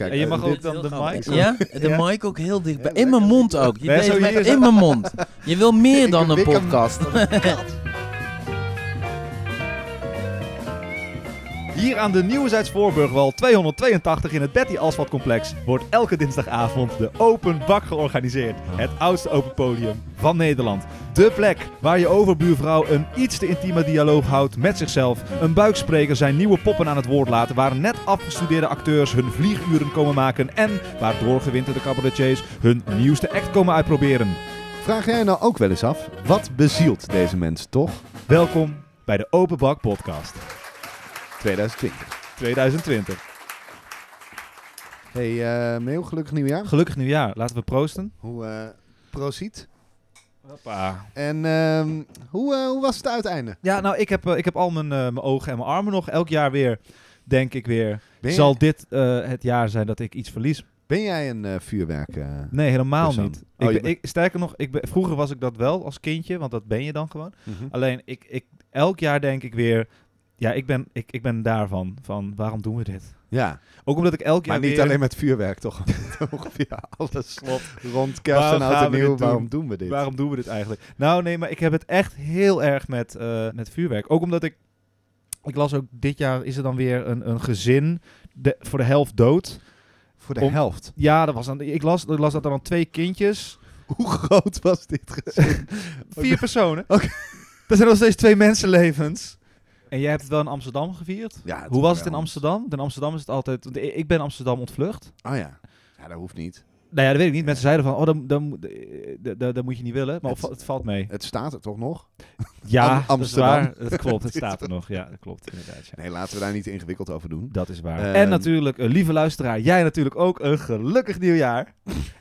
Kijk, En je eh, mag ook dan de mic. Ja, de Ja. mic ook heel dichtbij. In mijn mond ook. Je Nee, in mijn mond. Je wil meer dan een podcast. Hier aan de Nieuwezijds Voorburgwal 282 in het Betty Asphalt Complex wordt elke dinsdagavond de Open Bak georganiseerd. Het oudste open podium van Nederland. De plek waar je overbuurvrouw een iets te intieme dialoog houdt met zichzelf. Een buikspreker zijn nieuwe poppen aan het woord laten. Waar net afgestudeerde acteurs hun vlieguren komen maken. En waar doorgewinterde cabaretiers hun nieuwste act komen uitproberen. Vraag jij nou ook wel eens af, wat bezielt deze mensen toch? Welkom bij de Open Bak Podcast 2020. 2020. Hey uh, Meel, gelukkig nieuwjaar. Gelukkig nieuwjaar. Laten we proosten. Hoe, eh proziet. Hoppa. En ehm, hoe, eh, hoe was het uiteinde? Ja, nou, ik heb, ik heb al mijn, eh, mijn ogen en mijn armen nog. Elk jaar weer, denk ik weer, zal dit eh, het jaar zijn dat ik iets verlies. ben jij een eh, vuurwerk? Nee, helemaal Persoon. niet. Oh, ik ben, ik, sterker nog, ik ben, vroeger was ik dat wel als kindje, want dat ben je dan gewoon. mhm. Alleen, ik, ik, elk jaar denk ik weer, ja, ik ben, ik, ik ben daarvan, van waarom doen we dit? Ja, Ook omdat ik elk jaar maar niet weer... alleen met vuurwerk, toch? Ongeveer alles Klopt. rond kerst Waarom en oud en nieuw. Waarom doen we dit? Waarom doen we dit eigenlijk? Nou, nee, maar ik heb het echt heel erg met, eh, met vuurwerk. Ook omdat ik... Ik las ook, dit jaar is er dan weer een, een gezin de, voor de helft dood. Voor de Om- helft. Ja, dat was dan, ik, las, ik las dat er dan twee kindjes... Hoe groot was dit gezin? Vier personen. Oké. Dat zijn nog steeds twee mensenlevens. En jij hebt het wel in Amsterdam gevierd? ja, Hoe was het in. Amsterdam? In Amsterdam is het altijd... Ik ben Amsterdam ontvlucht. Oh ja. Ja, dat hoeft niet. Nou ja, dat weet ik niet. Mensen zeiden van, oh, dan, dan, dan, dan, dan moet je niet willen. Maar Het- het valt mee. Het staat er toch nog? Ja, Am- Amsterdam. Dat klopt, het staat er nog. Ja, dat klopt inderdaad. Ja. Nee, laten we daar niet ingewikkeld over doen. Dat is waar. Ehm. en natuurlijk, eh, lieve luisteraar, jij natuurlijk ook een gelukkig nieuwjaar.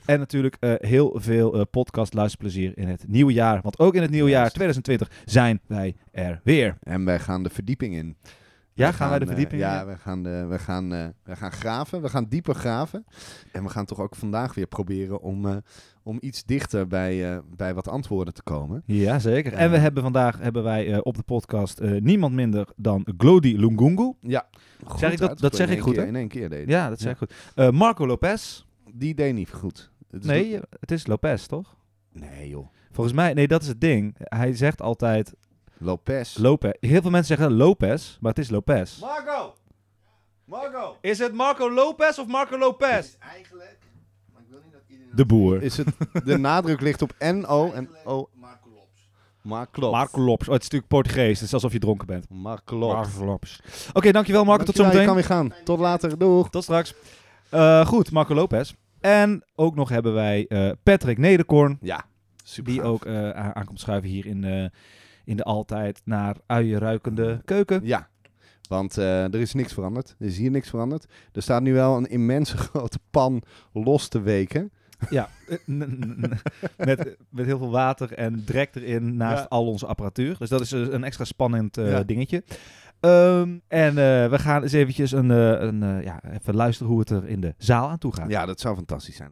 en natuurlijk eh, heel veel eh, podcast luisterplezier in het nieuwe jaar. Want ook in het nieuwe jaar Juist. 2020 zijn wij er weer. En wij gaan de verdieping in. Ja, We gaan wij de eh, verdieping Ja, we gaan, de, we, gaan, eh, we gaan graven. We gaan dieper graven. En we gaan toch ook vandaag weer proberen om, eh, om iets dichter bij, eh, bij wat antwoorden te komen. Ja, zeker. En we Eh. hebben vandaag hebben wij eh, op de podcast eh, niemand minder dan Glody Lungungu. Ja. Zeg ik dat- dat zeg ik goed, hè? In één keer deed. Ja, dat zeg ik goed. Eh, Marco Lopez. Die deed niet goed. Het Nee, eh, het is Lopez, toch? Nee joh. Volgens mij, nee, dat is het ding. Hij zegt altijd Lopez. Lopez. Heel veel mensen zeggen Lopez, maar het is Lopez. Marco! Marco! Is het Marco Lopez of Marco Lopez? Eigenlijk, maar ik wil niet dat iedereen... De boer. Is het, de nadruk ligt op N-O en O. Marco Lops. Marco. Marco Lopes. Oh, het is natuurlijk Portugees. Het is alsof je dronken bent. Marco. Marco Lopes. Oké, dankjewel Marco. Tot Dankjewel, zometeen. Je kan weer gaan. Tot later. Doeg. Tot straks. Eh, goed, Marco Lopez. En ook nog hebben wij eh, Patrick Nederkorn. Ja. Super Die gaaf. ook eh, aan- aankomt schuiven hier in, eh, in de altijd naar uien ruikende keuken. Ja. Want eh, er is niks veranderd. Er is hier niks veranderd. Er staat nu wel een immense grote pan los te weken. Ja, eh, met, met heel veel water en drek erin naast Ja. al onze apparatuur. Dus dat is eh, een extra spannend eh, Ja. dingetje. Ehm, en eh, we gaan eens eventjes een, eh, een, ja, even luisteren hoe het er in de zaal aan toe gaat. Ja, dat zou fantastisch zijn.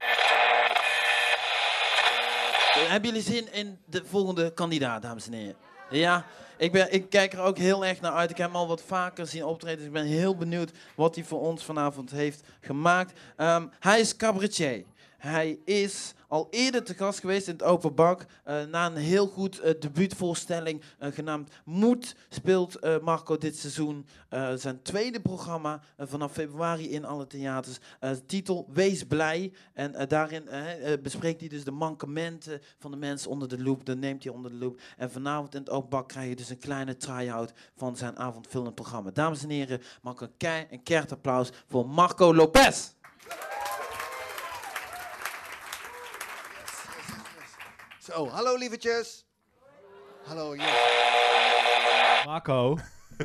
Hebben jullie zin in de volgende kandidaat, dames en heren? Ja, ik, ben, ik kijk er ook heel erg naar uit. Ik heb hem al wat vaker zien optreden. Dus ik ben heel benieuwd wat hij voor ons vanavond heeft gemaakt. Ehm, hij is cabaretier. Hij is al eerder te gast geweest in het Open Bak. Eh, na een heel goed eh, debuutvoorstelling eh, genaamd Moed speelt Marco dit seizoen zijn tweede programma vanaf februari in alle theaters. Titel Wees Blij. En daarin bespreekt hij dus de mankementen van de mensen onder de loep. Dat neemt hij onder de loep. En vanavond in het Open Bak krijg je dus een kleine try-out van zijn avondvullend programma. Dames en heren, een, kei, een keihard applaus voor Marco Lopez. Zo, hallo lievertjes. Hallo, yes. Marco,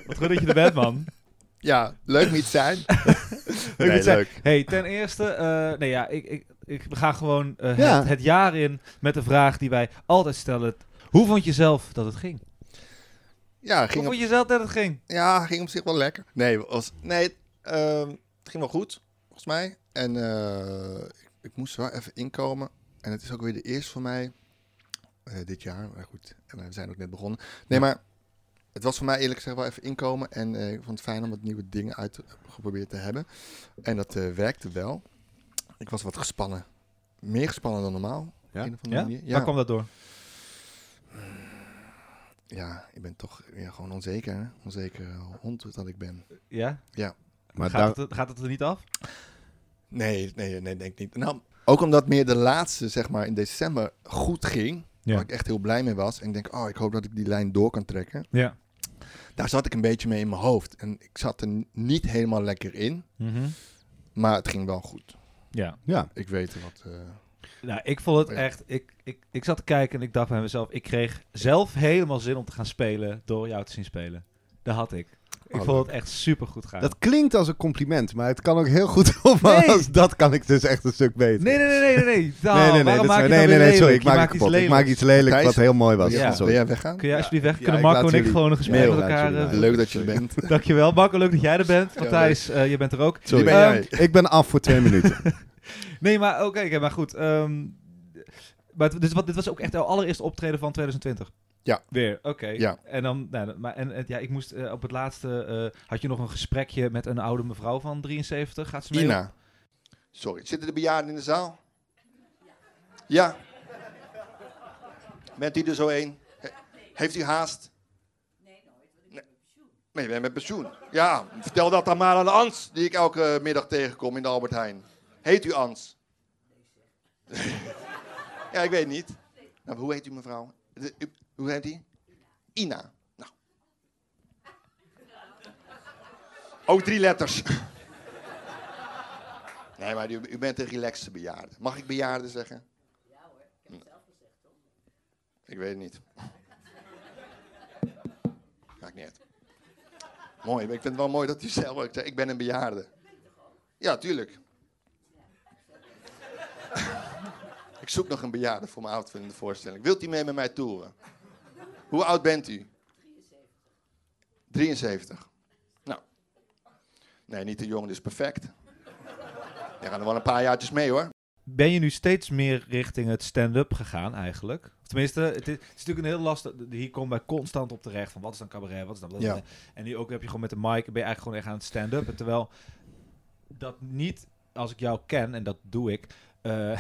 wat goed dat je er bent, man. Ja, leuk niet zijn. Leuk nee, dat zijn. leuk. Hey, ten eerste, eh, nee ja, ik, ik, ik gaan gewoon eh, Ja. het, het jaar in met de vraag die wij altijd stellen. Hoe vond je zelf dat het ging? Ja, Hoe ging op, vond je zelf dat het ging? ja, ging op zich wel lekker. Nee, was, nee ehm, het ging wel goed, volgens mij. En eh, ik, ik moest er wel even inkomen. En het is ook weer de eerste voor mij dit jaar. Maar goed, en we zijn ook net begonnen. Nee, maar het was voor mij eerlijk gezegd wel even inkomen. En eh, ik vond het fijn om wat nieuwe dingen uitgeprobeerd te hebben. En dat eh, werkte wel. Ik was wat gespannen. Meer gespannen dan normaal. Ja? Ja? manier. Waar kwam dat door? Ja, ik ben toch ja, gewoon onzeker. Hè? Onzeker hond dat ik ben. Ja? Maar gaat, daar, het, gaat het er niet af? Nee, nee, nee, denk ik niet. Nou, ook omdat meer de laatste, zeg maar, in december goed ging. Ja. Waar ik echt heel blij mee was. En ik denk, oh, ik hoop dat ik die lijn door kan trekken. Ja. Daar zat ik een beetje mee in mijn hoofd. En ik zat er niet helemaal lekker in. Mhm. Maar het ging wel goed. Ja. ja. Ik weet wat... eh, Nou, ik vond het Ja. echt... Ik, ik, ik zat te kijken en ik dacht bij mezelf... Ik kreeg zelf helemaal zin om te gaan spelen door jou te zien spelen. Dat had ik. Ik Oh, vond het echt super goed gaan. Dat klinkt als een compliment, maar het kan ook heel goed Nee. als dat kan ik dus echt een stuk beter. Nee, nee, nee, nee, nee. nee. Nou, nee, nee, nee, waarom dat maak is- je nee, nee, nee, sorry, ik maak kapot. Ik maak lelijks. iets lelijk Thijs? wat heel mooi was. Ja. Sorry. jij weggaan? Kun jij alsjeblieft weg? Ja, Kunnen Marco en ik gewoon een gesprek met elkaar... jullie eh. Leuk dat je er bent. Dankjewel, Marco. Leuk dat jij er bent. Ja, Matthijs, eh, je bent er ook. Wie ben Ehm, jij? Ik ben af voor twee minuten. Nee, maar oké, maar goed. ehm, maar dit was ook echt jouw allereerste optreden van 2020? Ja. Weer, oké. Ja. En dan, nou, maar, en, en ja, ik moest eh, op het laatste, eh, had je nog een gesprekje met een oude mevrouw van 73? Gaat ze mee? Ina. Sorry, zitten de bejaarden in de zaal? Ja. Bent u er zo een? He- Heeft u haast? Nee, nooit. Nee, je bent met pensioen. Ja, vertel dat dan maar aan Ans, die ik elke middag tegenkom in de Albert Heijn. Heet u Ans? ja, ik weet niet. Nou, hoe heet u mevrouw? De- hoe heet die? Ina. Nou. Ook drie letters. Nee, maar u, bent een relaxte bejaarde. Mag ik bejaarde zeggen? Ja hoor, ik heb het zelf gezegd, toch? Ik weet het niet. Maakt niet. Mooi, ik vind het wel mooi dat u zelf zegt, ik ben een bejaarde. Ja, tuurlijk. ik zoek nog een bejaarde voor mijn avondvullende voorstelling. Wilt u mee met mij toeren? Hoe oud bent u? 73. Nou. Nee, niet te jong, dus perfect. Ja, gaan er wel een paar jaartjes mee hoor. Ben je nu steeds meer richting het stand-up gegaan eigenlijk? Of tenminste, het is, het is natuurlijk een heel lastig... Hier komen wij constant op terecht van wat is dan cabaret, wat is dan... Ja. En nu ook heb je gewoon met de mic, ben je eigenlijk gewoon echt aan het stand-up. En terwijl dat niet, als ik jou ken, en dat doe ik... eh,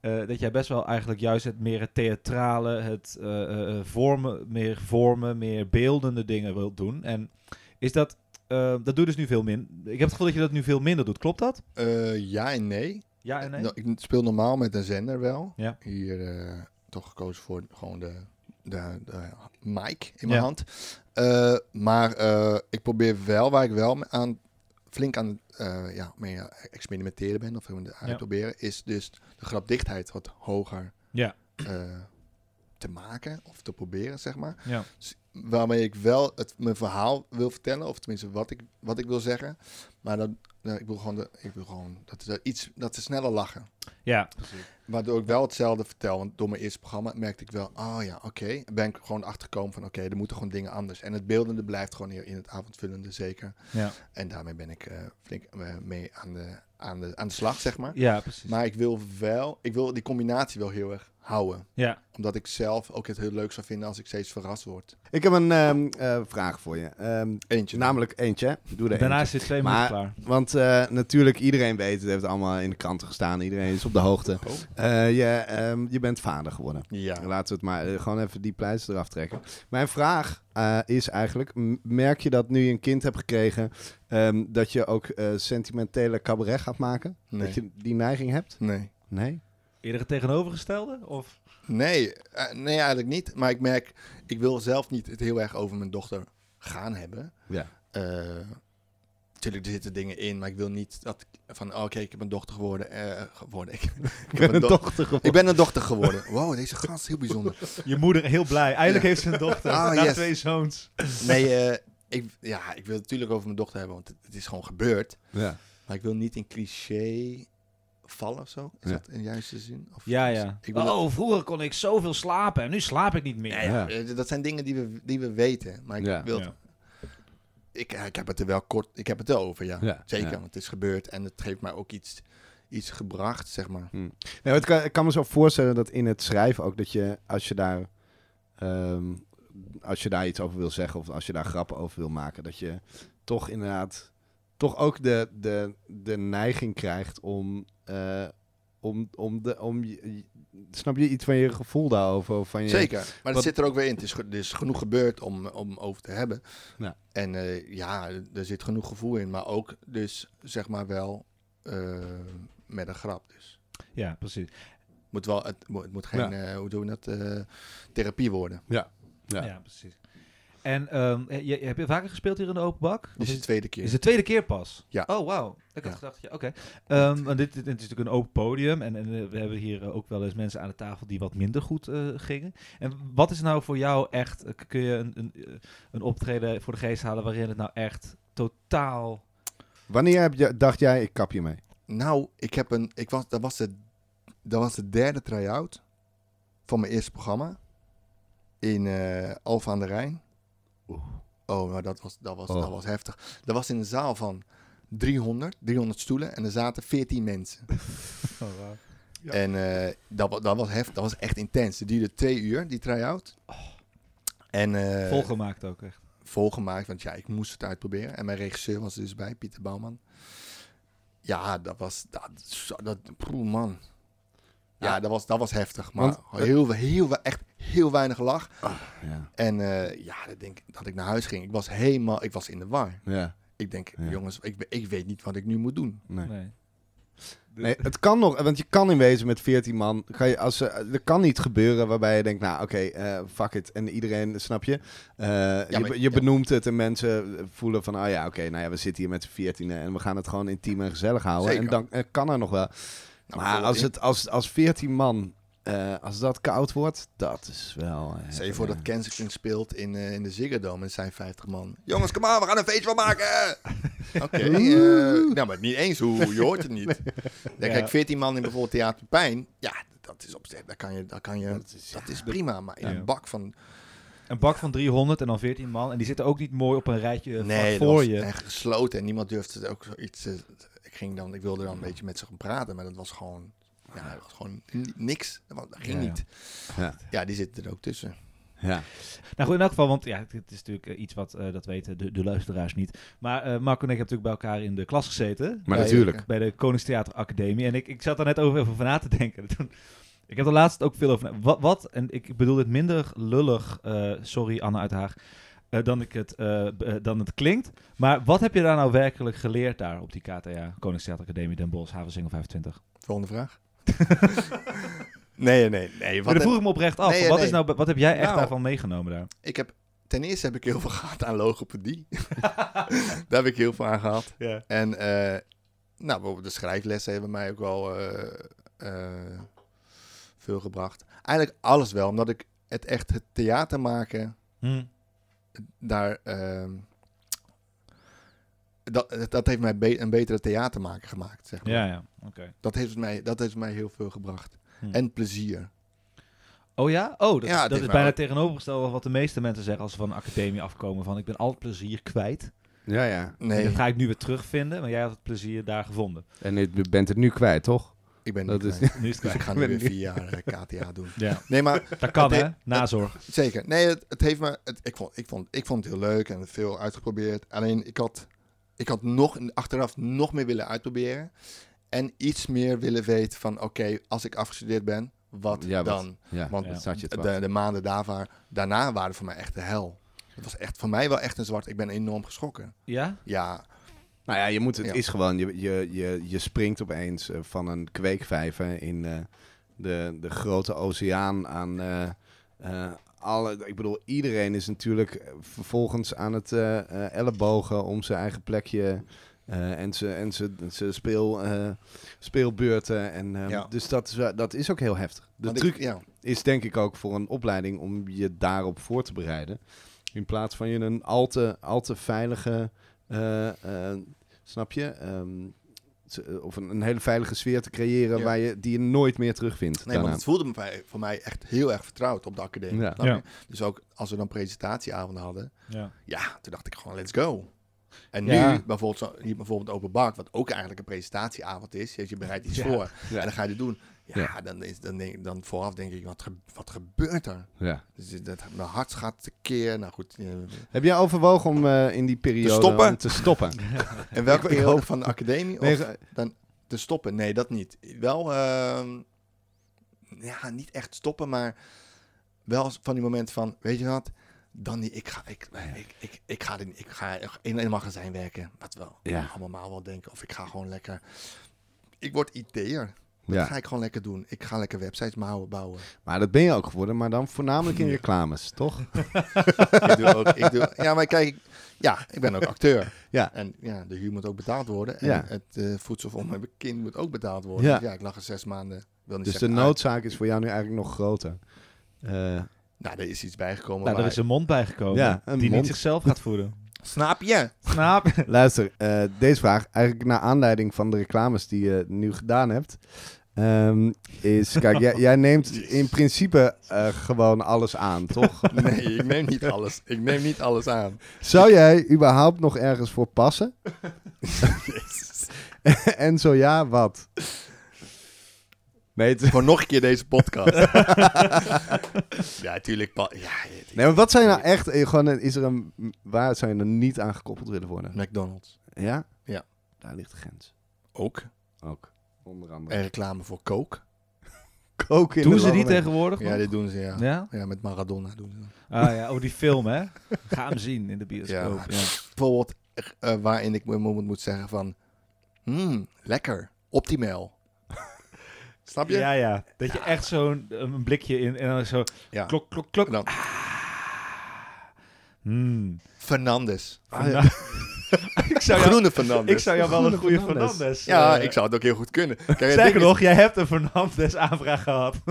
eh, dat jij best wel eigenlijk juist het meer het theatrale, het eh, vormen, meer vormen, meer beeldende dingen wilt doen. En is dat... dat doe je dus nu veel minder. Ik heb het gevoel dat je dat nu veel minder doet. Klopt dat? Ja en nee. Ja en nee? Nou, ik speel normaal met een zender wel. Ja. Hier toch gekozen voor gewoon de, de, de mic in mijn Ja. hand. Maar ik probeer wel, waar ik wel aan, flink aan eh, ja, mee aan het experimenteren ben, of aan het uitproberen, is dus de grapdichtheid wat hoger Ja. eh, te maken of te proberen, zeg maar. Ja. Waarmee ik wel het, mijn verhaal wil vertellen, of tenminste wat ik, wat ik wil zeggen. Maar nou, ik wil gewoon, de, ik wil gewoon dat, ze iets, dat ze sneller lachen. Ja. Waardoor ik wel hetzelfde vertel. Want door mijn eerste programma merkte ik wel, oh ja, oké. Ben ik gewoon achtergekomen van, oké, er moeten gewoon dingen anders. En het beeldende blijft gewoon hier in het avondvullende zeker. Ja. En daarmee ben ik eh, flink eh, mee aan de, aan, de, aan de slag, zeg maar. Ja, precies. Maar ik wil wel, ik wil die combinatie wel heel erg houden. ja. Omdat ik zelf ook het heel leuk zou vinden als ik steeds verrast word. Ik heb een ehm, eh, vraag voor je. Ehm, Eentje. namelijk eentje. Doe er Daarna eentje. zit twee Maar- minuten klaar. Want eh, natuurlijk, iedereen weet, het heeft allemaal in de kranten gestaan. Iedereen is op de hoogte. Oh. Eh, je, ehm, je bent vader geworden. Ja. Laten we het maar gewoon even die pleister eraf trekken. Mijn vraag eh, is eigenlijk, merk je dat nu je een kind hebt gekregen, ehm, dat je ook eh, sentimentele cabaret gaat maken? Nee. Dat je die neiging hebt? Nee. Nee? Eerder het tegenovergestelde? Of? Nee, eh, nee, eigenlijk niet. Maar ik merk, ik wil zelf niet het heel erg over mijn dochter gaan hebben. Ja. Eh, Natuurlijk, er zitten dingen in, maar ik wil niet dat ik van, oh, oké, ik heb een dochter geworden. eh, geworden. Ik, Ik ben een do- dochter geworden. ik ben een dochter geworden. Wow, deze gast is heel bijzonder. Je moeder heel blij. Eindelijk Ja. heeft ze een dochter. Ah, na yes. twee zoons. Nee, eh, ik, ja, ik wil het natuurlijk over mijn dochter hebben, want het, het is gewoon gebeurd. Ja. Maar ik wil niet in cliché vallen of zo. Is Ja. dat in de juiste zin? Of, Ja, ja. Ik wil dat- oh, vroeger kon ik zoveel slapen en nu slaap ik niet meer. Ja, Ja. eh, Dat zijn dingen die we, die we weten. Maar ik Ja. wil Ja. ik, ik heb het er wel kort, ik heb het er over, ja. Ja, Zeker, ja. want het is gebeurd en het heeft mij ook iets, iets gebracht, zeg maar. Nee, maar het kan, ik kan me zo voorstellen dat in het schrijven ook dat je, als je daar, ehm, als je daar iets over wil zeggen of als je daar grappen over wil maken, dat je toch inderdaad toch ook de, de, de neiging krijgt om, eh, om, om, de, om je, snap je iets van je gevoel daarover? Of van je, Zeker, maar Wat- dat zit er ook weer in. Het is, er is genoeg gebeurd om, om over te hebben. Ja. En eh, ja, er zit genoeg gevoel in, maar ook dus zeg maar wel eh, met een grap. Dus Ja, precies. moet wel, het, moet, het moet geen, eh, hoe doen we dat, eh, therapie worden. Ja. Ja, precies. En ehm, je, heb je vaker gespeeld hier in de open bak? Dit is de tweede keer. Is de tweede keer pas? Ja. Oh, wauw. Ik had Ja. gedacht, ja, oké. Ehm, want dit, is natuurlijk een open podium. En, en eh, we hebben hier eh, ook wel eens mensen aan de tafel die wat minder goed eh, gingen. En wat is nou voor jou echt... kun je een, een, een optreden voor de geest halen waarin het nou echt totaal... Wanneer heb je, dacht jij, ik kap je mee? Nou, ik heb een, ik was, dat was de, dat was de derde try-out van mijn eerste programma in Alphen aan de Rijn. Oh, maar dat was, dat, was, Oh. dat was heftig. Dat was in een zaal van 300, 300 stoelen en er zaten 14 mensen. Ja. En eh, dat, dat was heftig, dat was echt intens. Het duurde twee uur, die try-out. En, eh, Volgemaakt ook echt. volgemaakt, want ja, ik moest het uitproberen. En mijn regisseur was er dus bij, Pieter Bouwman. Ja, dat was, dat, dat poeh, man. Ja, Ja. dat, was, dat was heftig, maar Want- heel, heel, echt heel weinig lach. Ja. En eh, ja, dat denk ik dat ik naar huis ging. Ik was helemaal, ik was in de war. ja. Ik denk, Ja. jongens, ik, ik weet niet wat ik nu moet doen. Nee. Nee. Nee, het kan nog, want je kan in wezen met 14 man. Kan je, als, eh, er kan niet gebeuren waarbij je denkt, nou oké, eh, fuck it. En iedereen, snap je? Eh, je, maar- je ja. benoemt het en mensen voelen van, oh ja, oké, nou ja, we zitten hier met z'n 14 en we gaan het gewoon intiem en gezellig houden. Zeker. En dan kan er nog wel. Nou, maar als het als, als 14 man, eh, als dat koud wordt, dat is wel. eh, Stel je voor eh, dat Kensington speelt in, eh, in de Ziggo Dome en zijn 50 man. Jongens, kom aan, we gaan een feestje van maken! Oké, eh, nou, maar niet eens hoe, je hoort het niet. Ja, Ja. Kijk, 14 man in bijvoorbeeld Theater Pijn, ja, dat is op zich, dat kan je, dat kan je, Dat is- dat is prima. Maar in Ja. een bak van, Een bak van 300 en dan 14 man. En die zitten ook niet mooi op een rijtje nee, dat voor was je. echt gesloten en niemand durfde ook zoiets, eh, ging dan, ik wilde dan een beetje met ze gaan praten, maar dat was gewoon, ja, dat was gewoon ni- niks. Dat, ging niet. Ja. Ja, die zitten er ook tussen. Ja. Nou goed, in elk geval, want ja, dit is natuurlijk eh, iets wat, eh, dat weten de, de luisteraars niet. Maar eh Marco en ik hebben natuurlijk bij elkaar in de klas gezeten. Maar Ja, natuurlijk. bij de Koningstheater Academie. En ik, ik zat daar net over even van na te denken. Toen, ik heb er laatst ook veel over na- wat, wat, en ik bedoel dit minder lullig, eh, sorry Anne uit Haag, eh, dan, ik het, eh, eh, dan het klinkt. Maar wat heb je daar nou werkelijk geleerd daar op die KTA, Koningstheater Academie Den Bosch, Havensingel 25? Volgende vraag. nee, nee, nee. Maar Wat dat vroeg ik me oprecht af. Nee, wat, nee. Is nou, wat heb jij echt Nou, daarvan meegenomen daar? Ik heb, ten eerste heb ik heel veel gehad aan logopedie. Daar heb ik heel veel aan gehad. En nou, bijvoorbeeld de schrijflessen hebben mij ook wel veel gebracht. Eigenlijk alles wel, omdat ik het echt het theater maken Hm. Daar. ehm, dat, dat heeft mij be- een betere theatermaker gemaakt. Zeg maar. Ja, ja, oké. dat, heeft mij, dat heeft mij heel veel gebracht. Hm. En plezier. Oh ja? Oh, dat, Ja, dat is bijna ook- tegenovergesteld van wat de meeste mensen zeggen als ze van een academie afkomen. Van ik ben al het plezier kwijt. Ja, ja. Nee, Dat ga ik nu weer terugvinden, maar jij had het plezier daar gevonden. En je bent het nu kwijt, toch? Ik ben dat is-. Nu is Dus ik ga nu weer vier jaar eh, KTA doen. Ja, Nee, maar dat kan hè, nazorg. Zeker. Nee, het, het heeft me. Het, ik, vond, ik, vond, ik vond het heel leuk en veel uitgeprobeerd. Alleen ik had, ik had nog, achteraf nog meer willen uitproberen. En iets meer willen weten van: oké, als ik afgestudeerd ben, wat Ja, wat? dan? Ja, Want Ja. De, de maanden daarvoor, daarna waren voor mij echt de hel. Het was echt voor mij wel echt een zwart. Ik ben enorm geschrokken. Ja? Ja, Nou ja, je moet, het Ja. is gewoon, je, je, je, je springt opeens eh, van een kweekvijver in eh, de, de grote oceaan aan eh, alle, ik bedoel, iedereen is natuurlijk vervolgens aan het ellebogen om zijn eigen plekje en zijn en zijn- zijn speel, speelbeurten. En, Ja. Dus dat is, dat is ook heel heftig. De truc ik, ja, is denk ik ook voor een opleiding om je daarop voor te bereiden. In plaats van je een al te, al te veilige, snap je? Ehm, z- of een, een hele veilige sfeer te creëren Ja. waar je, die je nooit meer terugvindt. nee, daarna. want het voelde me bij- voor mij echt heel erg vertrouwd op de academie. Ja. Dus ook als we dan presentatieavonden hadden, Ja. ja, toen dacht ik gewoon: let's go. En Ja. nu, bijvoorbeeld, zo, hier bijvoorbeeld Open Bak, wat ook eigenlijk een presentatieavond is. Je bereidt iets Ja. voor Ja. en dan ga je het doen. Ja, Ja. Dan, is, dan, denk, ik- dan vooraf denk ik, wat, ge- wat gebeurt er? Ja. Dus dat, mijn hart gaat tekeer. Nou goed, eh, Heb jij overwogen om eh, in die periode stoppen? te stoppen? en welke Ik periode hoop- van de academie? Nee, Of dan te stoppen? Nee, dat niet. Wel, ehm, ja, niet echt stoppen, maar wel van die moment van, weet je wat? Dan die, ik ga, ik, ik, ik, ik ga, in, ik ga in een magazijn werken. Wat wel Ja. allemaal wel denken. Of ik ga gewoon lekker. Ik word IT'er. Dat Ja. ga ik gewoon lekker doen. Ik ga lekker websites bouwen. bouwen. Maar dat ben je ook geworden, maar dan voornamelijk in Ja. reclames, toch? ik doe ook, ik doe, ja, maar kijk, ja, ik ben ook acteur. Ja. En ja, de huur moet ook betaald worden. En Ja. het eh, voedsel voor mijn kind moet ook betaald worden. Ja. Dus ja, ik lag er zes maanden. Wil niet Dus de noodzaak is voor jou nu eigenlijk nog groter. Eh. Nou, er is iets bijgekomen. Nou, er is een mond bijgekomen Ja, een die mond. niet zichzelf gaat voeden. Snap je? Snaap je? luister, eh, deze vraag, eigenlijk naar aanleiding van de reclames die je nu gedaan hebt, ehm, is, kijk, jij, jij neemt in principe eh, gewoon alles aan, toch? Nee, ik neem niet alles. Ik neem niet alles aan. Zou jij überhaupt nog ergens voor passen? en zo ja, wat? Nee, het- Voor nog een keer deze podcast. ja, tuurlijk. Ja, nee, maar wat je nou echt, eh, gewoon, een- is er een, waar zou je er niet aan gekoppeld willen worden? McDonald's. Ja? Ja. Daar ligt de grens. Ook. Ook. Onder andere. En reclame voor Coke. Koken in Doen de ze die tegenwoordig Ja, nog? dit doen ze, ja. Ja? Ja, met Maradona doen ze. Ah ja, oh die film hè? Ga hem zien in de bioscoop. Ja. Ja. Bijvoorbeeld eh, waarin ik mijn moment moet zeggen van... Hmm, lekker. Optimaal. Snap je? Ja, ja. Dat je echt zo'n een blikje in en dan zo Ja. klok, klok, klok. En dan Hmm. Fernandes. Ah, ja. ik, zou jou, Groene Fernandes. ik zou jou wel een goede Fernandes. Fernandes. Ja, eh, ik zou het ook heel goed kunnen. Kijk, het Sterker ding nog, jij hebt een Fernandes aanvraag gehad.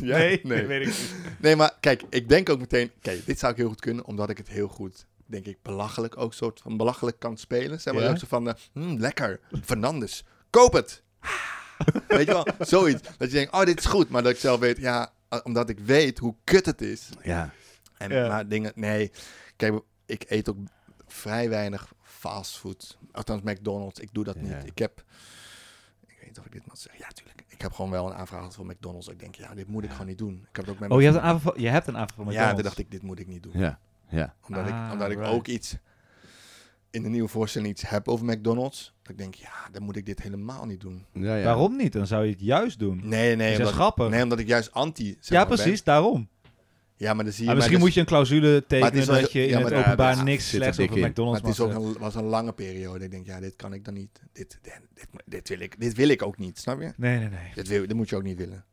Ja? nee, nee. weet ik niet. Nee, maar kijk, ik denk ook meteen... Kijk, dit zou ik heel goed kunnen, omdat ik het heel goed... Denk ik belachelijk ook soort van belachelijk kan spelen. Zeg maar Ja. ook zo van, hmm, lekker, Fernandes, koop het. Weet je wel, zoiets. Dat je denkt, oh, dit is goed. Maar dat ik zelf weet, ja, omdat ik weet hoe kut het is. Ja. En Ja. maar dingen, nee. Kijk, ik eet ook vrij weinig fastfood. Althans, McDonald's. Ik doe dat Ja. niet. Ik heb, ik weet niet of ik dit moet zeggen. Ja, tuurlijk. Ik heb gewoon wel een aanvraag gehad voor McDonald's. Ik denk, ja, dit moet ik gewoon niet doen. Ik heb het ook met Oh, mijn je hebt een aanvraag van, je hebt een aanvraag van Ja, McDonald's. toen dacht ik, dit moet ik niet doen. Ja. Ja. Omdat, Ah, ik, omdat ik ook iets in de nieuwe voorstelling iets heb over McDonald's. Dat ik denk, ja, dan moet ik dit helemaal niet doen. Ja, ja. Waarom niet? Dan zou je het juist doen. Nee, nee. is Omdat, grappig. nee, omdat ik juist anti zeg ja, maar, ben. precies, daarom. Ja, maar dan zie je... Maar maar misschien dus- moet je een clausule tekenen is wel dat je in het openbaar niks zit slechts over in. McDonald's Maar het is ook zeggen. een, was een lange periode. Ik denk, ja, dit kan ik dan niet. Dit, dit, dit, dit wil, ik, dit wil ik ook niet, snap je? Nee, nee, nee. Dit, wil, dit moet je ook niet willen.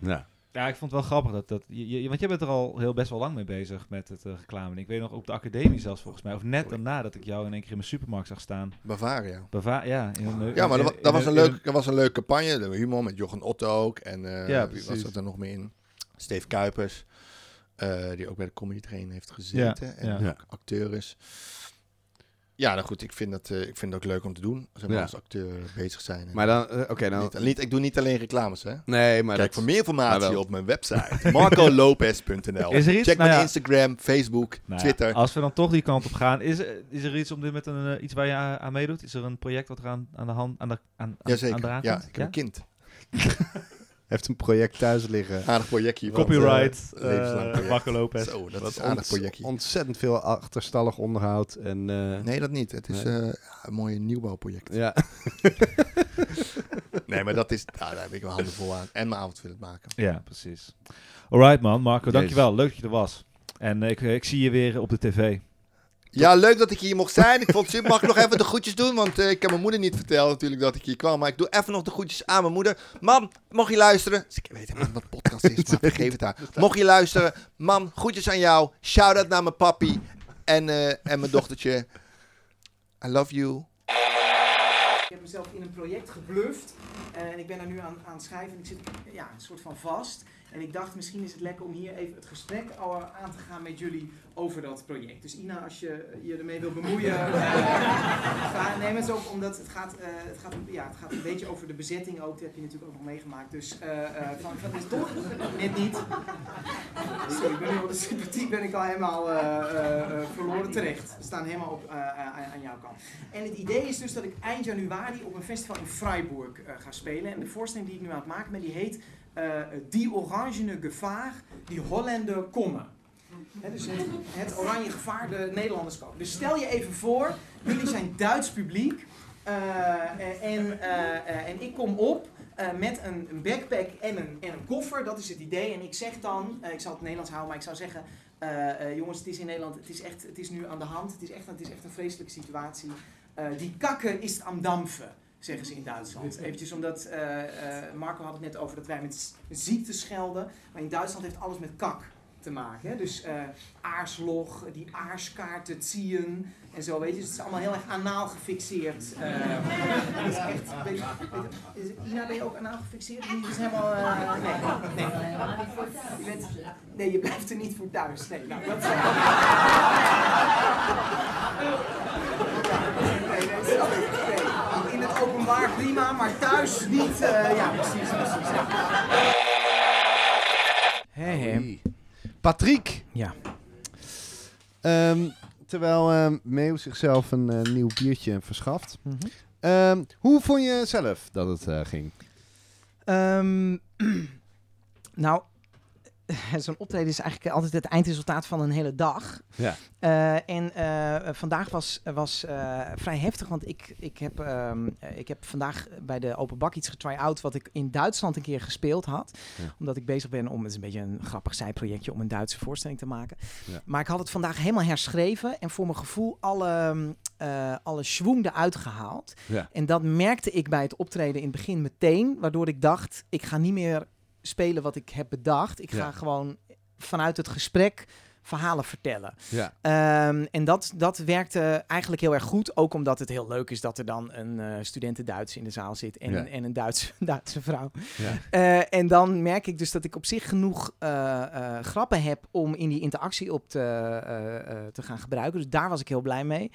Ja. Ja, ik vond het wel grappig dat dat. Je, je- want jij bent er al heel best wel lang mee bezig met het eh, reclame. En ik weet nog op de academie zelfs volgens mij, of net daarna dat ik jou in één keer in mijn supermarkt zag staan. Bavaria. Bava ja, in een, Ja, maar dat, in- dat, was een leuk, dat was een leuke campagne. De humor met Jochen Otto ook. En eh, Ja, wie was precies. er nog meer in? Steve Kuipers. Eh, die ook bij de Comedy Train heeft gezeten. en ja. Acteur is. Ja, nou goed. Ik vind, dat, eh, ik vind het ook leuk om te doen. Zeg maar Ja. als acteur bezig zijn. En Maar dan, eh, oké, dan... niet, niet, ik doe niet alleen reclames, hè. Nee, maar Kijk dat... voor meer informatie op mijn website. marcolopez.nl Is er iets? Check Nou mijn ja. Instagram, Facebook, Nou ja, Twitter. als we dan toch die kant op gaan, is, er- is er iets om dit met een, iets waar je aan, meedoet? Is er een project wat er aan, aan de hand aan de, aan, aan, Jazeker. aan de Ja, ik heb een kind. heeft een project thuis liggen. Aardig projectje. Copyright, eh, levenslang uh. Marco Lopez. Zo, dat Wat is een aardig projectje. Ontzettend veel achterstallig onderhoud. En, eh, Nee, dat niet. Het is Nee. eh, een mooi nieuwbouwproject. Ja. Nee, maar dat is, nou, daar heb ik mijn handen vol aan. En mijn avond willen maken. Ja, precies. Alright man, Marco, dankjewel. Leuk dat je er was. En eh, ik, ik zie je weer op de tv. Ja, leuk dat ik hier mocht zijn. Ik vond het super. Mag ik nog even de groetjes doen? Want eh, ik heb mijn moeder niet verteld natuurlijk dat ik hier kwam. Maar ik doe even nog de groetjes aan mijn moeder. Mam, mocht je luisteren? Dus ik weet helemaal niet wat podcast is, maar vergeef het haar. Mocht je luisteren? Mam, groetjes aan jou. Shout-out naar mijn papi. En, eh, en mijn dochtertje. I love you. Ik heb mezelf in een project gebluft en ik ben er nu aan, aan het schrijven en ik zit ja, een soort van vast. En ik dacht, misschien is het lekker om hier even het gesprek al aan te gaan met jullie over dat project. Dus Ina, als je je ermee wil bemoeien, ga, neem het ook omdat het gaat, eh, het, gaat, ja, het gaat een beetje over de bezetting ook. Dat heb je natuurlijk ook nog meegemaakt. Dus eh, van, van, dus toch? Net niet. Sorry, ik ben nu op de sympathiek ben ik al helemaal verloren terecht. We staan helemaal op, aan, jouw kant. En het idee is dus dat ik eind januari op een festival in Freiburg ga spelen. En de voorstelling die ik nu aan het maken ben, die heet eh, Die Orangene Gevaar, die Holländer komen. Dus het, oranje gevaar, de Nederlanders komen. Dus stel je even voor, jullie zijn Duits publiek. eh, en, eh, en ik kom op met een, backpack en een, en een koffer, dat is het idee. En ik zeg dan, ik zal het Nederlands houden, maar ik zou zeggen... jongens, het is in Nederland, het is, echt, het is nu aan de hand. Het is echt, het is echt een vreselijke situatie. Die kakken is am dampfen, zeggen ze in Duitsland. Eventjes omdat, eh, eh, Marco had het net over dat wij met ziekte schelden. Maar in Duitsland heeft alles met kak te maken. Hè? Dus eh aarslog, die aarskaarten, zien en zo, weet je. Dus het is allemaal heel erg anaal gefixeerd. het is echt, weet je, weet je, is- Ina, ben je ook anaal gefixeerd? Het is helemaal, nee, nee. Je bent, nee, je blijft er niet voor thuis. Nee, nou, dat nee. Openbaar prima, maar thuis niet. eh, ja, precies, precies. Ja. Hé. Oei. Patrick. Ja. Ehm, terwijl ehm Meeuw zichzelf een eh, nieuw biertje verschaft. Mhm. Ehm, hoe vond je zelf dat het eh, ging? Ehm, nou, zo'n optreden is eigenlijk altijd het eindresultaat van een hele dag. Ja. Eh, en eh, vandaag was, was eh, vrij heftig, want ik, ik, heb, ehm, eh, ik heb vandaag bij de Open Bak iets getry-out wat ik in Duitsland een keer gespeeld had. Ja. Omdat ik bezig ben om, het is een beetje een grappig zijprojectje, om een Duitse voorstelling te maken. Ja. Maar ik had het vandaag helemaal herschreven en voor mijn gevoel alle, alle schwung eruit gehaald. En dat merkte ik bij het optreden in het begin meteen, waardoor ik dacht, ik ga niet meer spelen wat ik heb bedacht. Ik ga Ja. gewoon vanuit het gesprek verhalen vertellen. Ja. Ehm, en dat, dat werkte eigenlijk heel erg goed. Ook omdat het heel leuk is dat er dan een eh studenten Duits in de zaal zit en, Ja. en een Duitse, Duitse vrouw. Ja. Eh, en dan merk ik dus dat ik op zich genoeg eh, grappen heb om in die interactie op te, te gaan gebruiken. Dus daar was ik heel blij mee.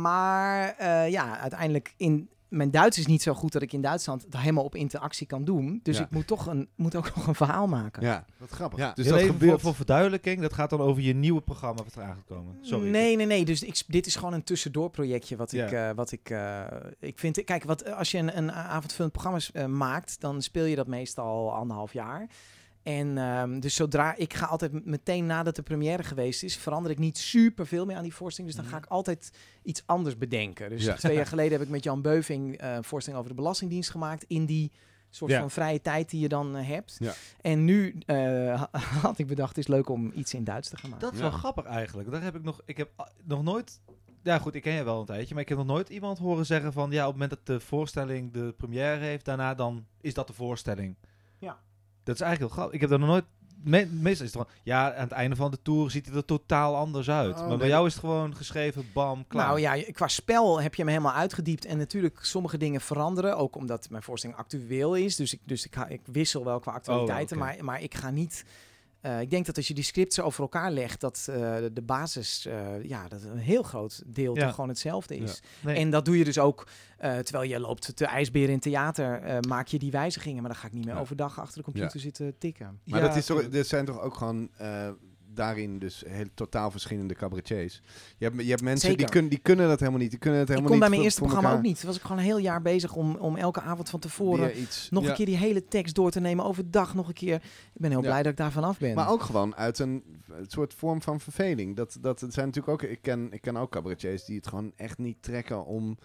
Maar ja, uiteindelijk in. Mijn Duits is niet zo goed dat ik in Duitsland het helemaal op interactie kan doen. Dus Ja. ik moet toch een, moet ook nog een verhaal maken. ja, wat grappig. Ja, dus dat even gebeurt. voor, voor verduidelijking, dat gaat dan over je nieuwe programma wat eraan gaat komen. Sorry. Nee, nee, nee. Dus ik, dit is gewoon een tussendoorprojectje wat ik, Ja. eh, wat ik, eh, ik vind. Kijk, wat, als je een, een avondvullend programma eh, maakt, dan speel je dat meestal anderhalf jaar. En ehm, dus zodra ik ga altijd meteen nadat de première geweest is, verander ik niet super veel meer aan die voorstelling. Dus dan ga ik altijd iets anders bedenken. Dus Ja. twee jaar geleden heb ik met Jan Beuving eh, een voorstelling over de Belastingdienst gemaakt in die soort Ja. van vrije tijd die je dan eh, hebt. Ja. En nu eh, ha- had ik bedacht, het is leuk om iets in Duits te gaan maken. Dat is Ja. wel grappig eigenlijk. Daar heb ik nog, ik heb nog nooit, ja goed, ik ken je wel een tijdje, maar ik heb nog nooit iemand horen zeggen van, ja, op het moment dat de voorstelling de première heeft, daarna dan is dat de voorstelling. Ja. Dat is eigenlijk heel grappig. Ik heb daar nog nooit, me- meestal is het gewoon, ja, aan het einde van de tour ziet het er totaal anders uit. Oh, maar bij nee. jou is het gewoon geschreven, bam, klaar. Nou ja, qua spel heb je hem helemaal uitgediept. En natuurlijk, sommige dingen veranderen. Ook omdat mijn voorstelling actueel is. Dus ik, dus ik, ga, ik wissel wel qua actualiteiten. Oh, oké. maar, maar ik ga niet. Eh, ik denk dat als je die scripts over elkaar legt, dat eh, de, basis, eh, ja, dat een heel groot deel Ja. toch gewoon hetzelfde is. Nee. En dat doe je dus ook, eh, terwijl je loopt te ijsberen in theater, eh, maak je die wijzigingen. Maar dan ga ik niet meer Ja. overdag achter de computer zitten tikken. Maar Ja, dat is toch, dit zijn toch ook gewoon eh, daarin dus heel totaal verschillende cabaretiers. Je hebt, je hebt mensen die, kunnen die kunnen dat helemaal niet. Die kunnen het Ik helemaal kon bij mijn eerste programma ook niet. Was ik gewoon een heel jaar bezig om, om elke avond van tevoren iets, nog ja. een keer die hele tekst door te nemen, overdag nog een keer. Ik ben heel blij dat ik daar vanaf ben. Maar ook gewoon uit een, een soort vorm van verveling. Dat, dat zijn natuurlijk ook. Ik ken, ik ken ook cabaretiers die het gewoon echt niet trekken om.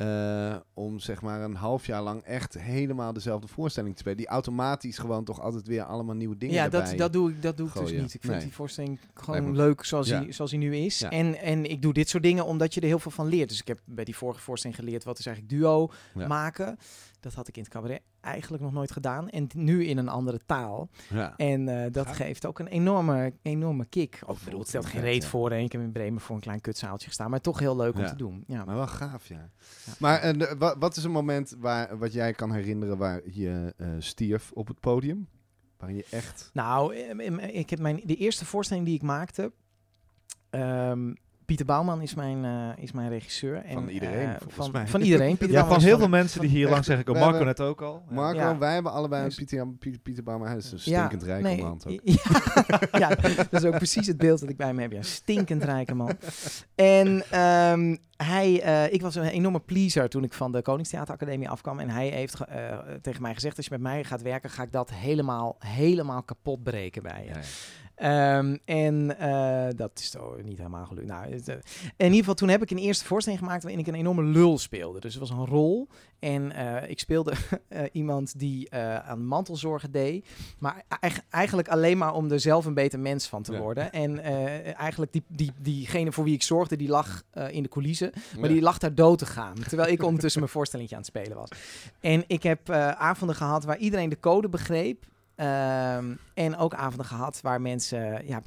Eh, om zeg maar een half jaar lang echt helemaal dezelfde voorstelling te spelen. Die automatisch gewoon toch altijd weer allemaal nieuwe dingen ja, dat, dat doe ik, dat doe ik dus niet. Ik vind Nee. die voorstelling gewoon leuk zoals, Ja. hij, zoals hij nu is. Ja. En, en ik doe dit soort dingen omdat je er heel veel van leert. Dus ik heb bij die vorige voorstelling geleerd wat is eigenlijk duo Ja. maken. Dat had ik in het cabaret eigenlijk nog nooit gedaan. En nu in een andere taal. Ja. En eh, dat geeft ook een enorme, enorme kick. Ook bedoel, het stelt geen reet ja. voor. En ik heb in Bremen voor een klein kutzaaltje gestaan. Maar toch heel leuk om Ja. te doen. Ja. Maar wel gaaf, ja. Ja. Maar eh, wat is een moment waar, wat jij kan herinneren waar je eh, stierf op het podium? Waarin je echt... Nou, ik heb mijn, de eerste voorstelling die ik maakte. ehm, Pieter Bouwman is mijn, eh, is mijn regisseur. En, Van iedereen, eh, volgens van, mij. van iedereen. Pieter Ja, van heel veel mensen die hier langs zeggen, Marco hebben- net ook al. Ja. Marco, Ja. wij hebben allebei een Pieter, Pieter, Pieter Bouwman. Hij is een Ja, stinkend rijke nee, man ook. Ja, ja, dat is ook precies het beeld dat ik bij me heb. Ja, stinkend rijke man. En ehm, hij, eh, ik was een enorme pleaser toen ik van de Koningstheateracademie afkwam. En hij heeft ge- tegen mij gezegd, als je met mij gaat werken, ga ik dat helemaal, helemaal kapot breken bij je. Ehm, en eh, dat is toch niet helemaal gelukt. Nou, het, eh, in ieder geval, toen heb ik een eerste voorstelling gemaakt waarin ik een enorme lul speelde. Dus het was een rol. En eh, ik speelde iemand die aan mantelzorgen deed. Maar eig- eigenlijk alleen maar om er zelf een beter mens van te Ja. worden. En eigenlijk die, die, diegene voor wie ik zorgde, die lag in de coulissen. Maar Ja. die lag daar dood te gaan. Terwijl ik ondertussen mijn voorstelling aan het spelen was. En ik heb avonden gehad waar iedereen de code begreep. Ehm, en ook avonden gehad waar mensen... Ja,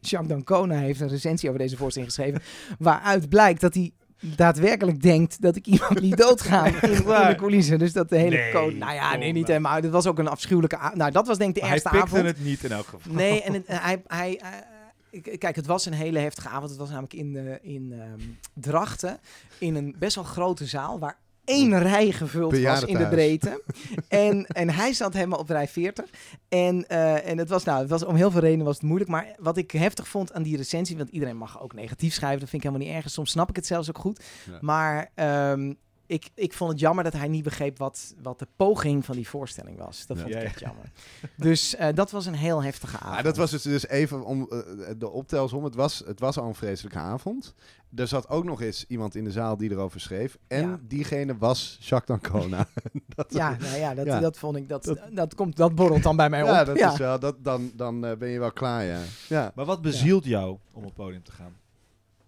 Jacques Dancona heeft een recensie over deze voorstelling geschreven. Waaruit blijkt dat hij daadwerkelijk denkt dat ik iemand liet doodgaan in, in de coulissen. Dus dat de hele Nee, code... Nou ja, nee, niet nou. helemaal. Dit was ook een afschuwelijke... Nou, dat was denk ik de Maar hij eerste pikte avond. het niet in elk geval. Nee, en het- hij, hij, eh, kijk, het was een hele heftige avond. Het was namelijk in, de, in ehm, Drachten, in een best wel grote zaal, waar één rij gevuld was in de breedte. en, en hij zat helemaal op rij 40. En, eh, en het was, nou, het was om heel veel redenen was het moeilijk. Maar wat ik heftig vond aan die recensie, want iedereen mag ook negatief schrijven, dat vind ik helemaal niet erg. Soms snap ik het zelfs ook goed. Ja. Maar ehm, ik, ik vond het jammer dat hij niet begreep wat, wat de poging van die voorstelling was. Dat Ja. vond Ja, ik ja. echt jammer. Dus eh, dat was een heel heftige avond. Ah, dat was dus, dus even om eh, de optelsom. Het was, het was al een vreselijke avond. Er zat ook nog eens iemand in de zaal die erover schreef. En Ja. diegene was Jacques Dancona. dat, Ja, nou ja, dat, Ja. dat vond ik, dat, dat, komt, dat borrelt dan bij mij op. ja, dat is wel, dat, dan, dan eh, ben je wel klaar, ja. ja. Maar wat bezielt jou om op het podium te gaan?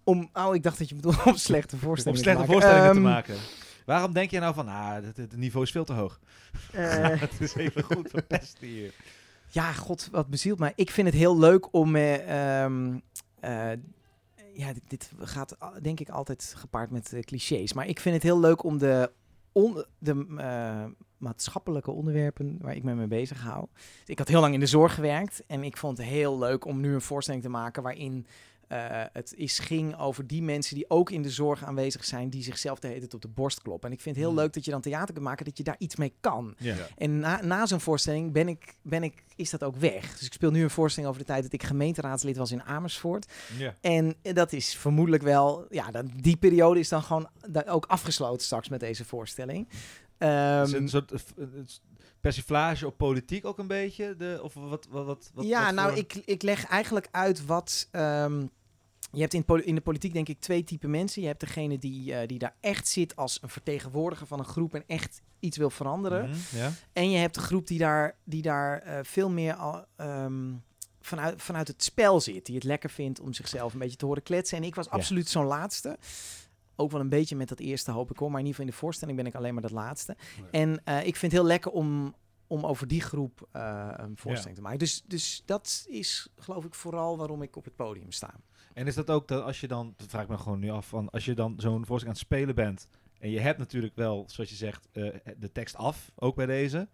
Om, oh, ik dacht dat je bedoelde om slechte Om voorstellingen slechte te maken. voorstellingen te Ehm, maken. Waarom denk je nou van, ah, het, het niveau is veel te hoog? eh, het is even goed verpesten hier. ja, god, wat bezielt mij. Ik vind het heel leuk om... eh, ehm, eh, ja, dit, dit gaat a- denk ik altijd gepaard met clichés. Maar ik vind het heel leuk om de, on, de maatschappelijke onderwerpen waar ik me mee bezig hou. Ik had heel lang in de zorg gewerkt en ik vond het heel leuk om nu een voorstelling te maken waarin eh, het is, ging over die mensen die ook in de zorg aanwezig zijn, die zichzelf de hele tijd op de borst kloppen. En ik vind het heel Hmm. leuk dat je dan theater kunt maken, dat je daar iets mee kan. Ja. En na, na zo'n voorstelling ben ik, ben ik, is dat ook weg. Dus ik speel nu een voorstelling over de tijd dat ik gemeenteraadslid was in Amersfoort. ja. En dat is vermoedelijk wel, ja, dat, die periode is dan gewoon da- ook afgesloten straks met deze voorstelling. Is een soort s- persiflage op politiek ook een beetje? De, of wat, wat, wat, wat ja, wat nou, voor- ik, ik leg eigenlijk uit wat. ehm, je hebt in, in de politiek denk ik twee typen mensen. Je hebt degene die, eh, die daar echt zit als een vertegenwoordiger van een groep en echt iets wil veranderen. Mhm, ja. En je hebt de groep die daar, die daar eh, veel meer al, ehm, vanuit, vanuit het spel zit. Die het lekker vindt om zichzelf een beetje te horen kletsen. En ik was Ja. absoluut zo'n laatste. Ook wel een beetje met dat eerste hoop ik hoor. Maar in ieder geval in de voorstelling ben ik alleen maar dat laatste. En eh, ik vind het heel lekker om, om over die groep eh, een voorstelling te maken. Dus, dus dat is geloof ik vooral waarom ik op het podium sta. En is dat ook dat als je dan, dat vraag ik me gewoon nu af, van als je dan zo'n voorstelling aan het spelen bent en je hebt natuurlijk wel, zoals je zegt, eh, de tekst af, ook bij deze,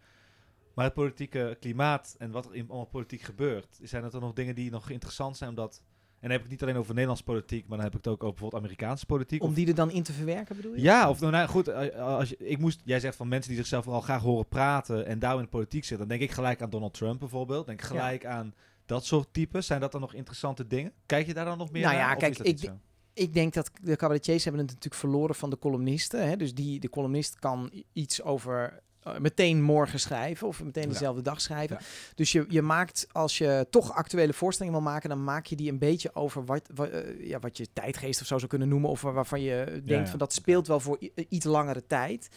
maar het politieke klimaat en wat er in allemaal politiek gebeurt, zijn dat er nog dingen die nog interessant zijn omdat, en dan heb ik het niet alleen over Nederlandse politiek, maar dan heb ik het ook over bijvoorbeeld Amerikaanse politiek. Om of- die er dan in te verwerken bedoel je? ja, of nou, nou goed, eh, als je, ik moest, jij zegt van mensen die zichzelf vooral graag horen praten en daar in de politiek zitten, dan denk ik gelijk aan Donald Trump bijvoorbeeld, denk Ja. gelijk aan dat soort types. Zijn dat dan nog interessante dingen? Kijk je daar dan nog meer Nou naar? ja, of kijk, ik ik denk dat de cabaretiers hebben het natuurlijk verloren van de columnisten. Hè? Dus die, de columnist kan iets over eh, meteen morgen schrijven of meteen Ja. dezelfde dag schrijven. Ja. Dus je, je maakt, als je toch actuele voorstellingen wil maken, dan maak je die een beetje over wat, wat, eh, ja, wat je tijdgeest of zo zou kunnen noemen. Of waar- waarvan je denkt van dat speelt wel voor i- iets langere tijd.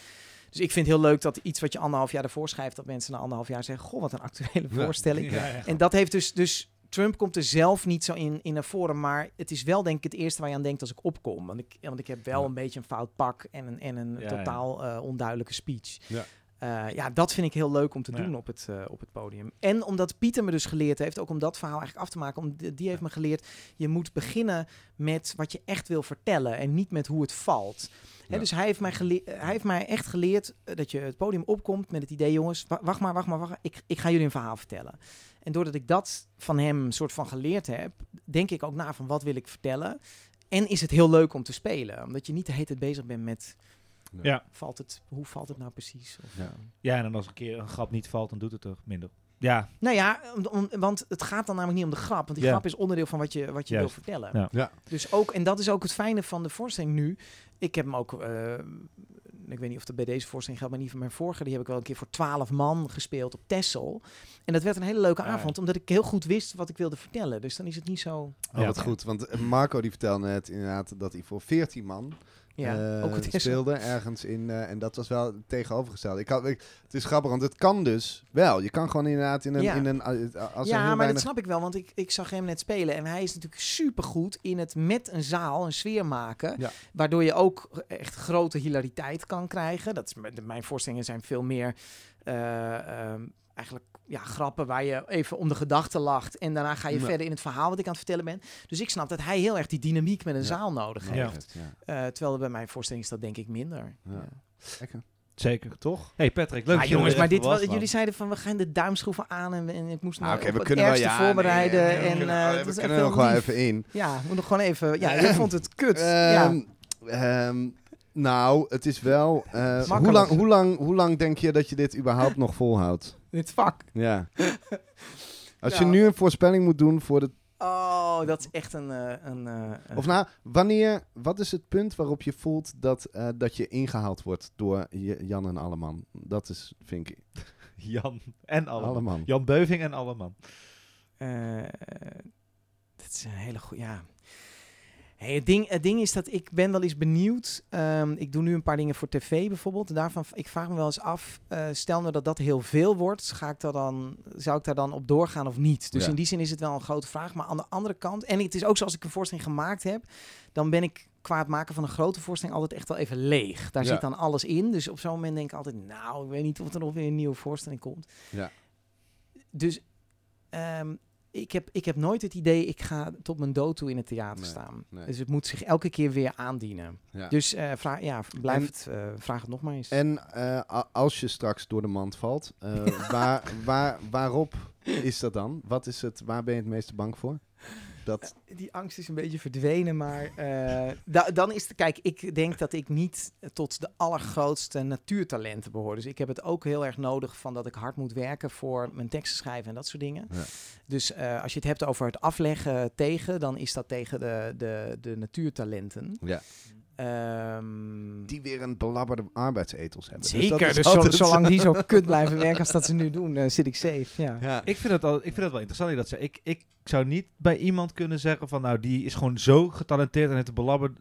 Dus ik vind het heel leuk dat iets wat je anderhalf jaar ervoor schrijft, dat mensen na anderhalf jaar zeggen, goh, wat een actuele voorstelling. En dat heeft dus, dus Trump komt er zelf niet zo in, in naar voren, maar het is wel denk ik het eerste waar je aan denkt als ik opkom. Want ik, want ik heb wel Ja. een beetje een fout pak en een, en een Ja, ja. totaal eh, onduidelijke speech. Ja. Eh, ja, dat vind ik heel leuk om te Ja. doen op het, eh, op het podium. En omdat Pieter me dus geleerd heeft, ook om dat verhaal eigenlijk af te maken, om, die heeft me geleerd, je moet beginnen met wat je echt wil vertellen en niet met hoe het valt. Ja. dus hij heeft, mij hij heeft mij echt geleerd eh, dat je het podium opkomt met het idee, jongens, wa- wacht maar, wacht maar, wacht maar, ik, ik ga jullie een verhaal vertellen. En doordat ik dat van hem soort van geleerd heb, denk ik ook na van wat wil ik vertellen. En is het heel leuk om te spelen, omdat je niet de hele tijd bezig bent met Ja. valt het, hoe valt het nou precies? Of, Ja. ja, en dan als een keer een grap niet valt, dan doet het toch minder. Ja, Nou ja, om- om- want het gaat dan namelijk niet om de grap. Want die Ja. grap is onderdeel van wat je, wat je wil vertellen. Ja. Ja. Dus ook, en dat is ook het fijne van de voorstelling nu. Ik heb hem ook, eh, ik weet niet of dat bij deze voorstelling geldt, maar niet van mijn vorige. Die heb ik wel een keer voor twaalf man gespeeld op Texel. En dat werd een hele leuke Ah, ja. avond, omdat ik heel goed wist wat ik wilde vertellen. Dus dan is het niet zo... Oh, Ja. wat goed. Want Marco die vertelde net inderdaad dat hij voor 14 man Ja, eh, ook op Texel. speelde ergens in. eh, en dat was wel het tegenovergestelde. Ik had, ik, het is grappig, want het kan dus wel. Je kan gewoon inderdaad in een... Ja. In een als er ja, maar weinig- dat snap ik wel, want ik, ik zag hem net spelen. En hij is natuurlijk supergoed in het met een zaal een sfeer maken. Ja. Waardoor je ook echt grote hilariteit kan krijgen. Dat is, mijn voorstellingen zijn veel meer eh, ehm, eigenlijk ja, grappen waar je even om de gedachte lacht. En daarna ga je Ja. verder in het verhaal wat ik aan het vertellen ben. Dus ik snap dat hij heel erg die dynamiek met een Ja. zaal nodig Ja. heeft. Ja. Eh, terwijl bij mijn voorstelling is dat denk ik minder. Ja. Ja. Lekker. zeker. Toch? hey Patrick, leuk Ah, dat je jongens, maar dit, was, jullie zeiden van we gaan de duimschroeven aan en, en ik moest Nou, op we het kunnen wel... Ja, voorbereiden. nee, we en, kunnen- eh, oh, dat we kunnen er nog wel even in. Ja, moet nog gewoon even. Ja, jij vond het kut. ja. Ehm, ehm, nou, het is wel... eh, hoe, lang, hoe, lang, hoe lang denk je dat je dit überhaupt nog volhoudt? Dit vak. Ja. Als je Nou. nu een voorspelling moet doen voor de... Oh, dat is echt een. eh, een, eh, een- Of nou, wanneer... Wat is het punt waarop je voelt dat, eh, dat je ingehaald wordt door Jan en Alleman? Dat is, vind ik... Jan en Alleman. Alleman. Jan Beuving en Alleman. eh, dat is een hele goede. Ja. Hey, het, ding, het ding is dat ik ben wel eens benieuwd. Ehm, ik doe nu een paar dingen voor tv bijvoorbeeld. Daarvan, ik vraag me wel eens af. eh, stel nou dat dat heel veel wordt, ga ik daar dan, zou ik daar dan op doorgaan of niet? Dus Ja. in die zin is het wel een grote vraag. Maar aan de andere kant, en het is ook zoals ik een voorstelling gemaakt heb, dan ben ik qua het maken van een grote voorstelling altijd echt wel even leeg. Daar Ja. zit dan alles in. Dus op zo'n moment denk ik altijd, nou, ik weet niet of er nog weer een nieuwe voorstelling komt. Ja. Dus ehm, ik, heb, ik heb nooit het idee, ik ga tot mijn dood toe in het theater Nee, staan. nee. Dus het moet zich elke keer weer aandienen. Ja. Dus eh, vraag, ja, blijf En- het, eh, vraag het nog maar eens. En eh, als je straks door de mand valt, waar, waar, waarop is dat dan? Wat is het, waar ben je het meeste bang voor? Dat, Die angst is een beetje verdwenen, maar eh, da- dan is het... Kijk, ik denk dat ik niet tot de allergrootste natuurtalenten behoor. Dus ik heb het ook heel erg nodig van dat ik hard moet werken voor mijn teksten schrijven en dat soort dingen. Ja. Dus eh, als je het hebt over het afleggen tegen, dan is dat tegen de, de, de natuurtalenten. ja. Ehm, Die weer een belabberde arbeidsethos hebben. Zeker, dat is dus zo- altijd- zolang die zo kut blijven werken als dat ze nu doen, eh, zit ik safe. Ja. Ja. Ik vind, het al, ik vind het wel interessant dat dat zegt. Ik, ik zou niet bij iemand kunnen zeggen van nou, die is gewoon zo getalenteerd en heeft een belabberd.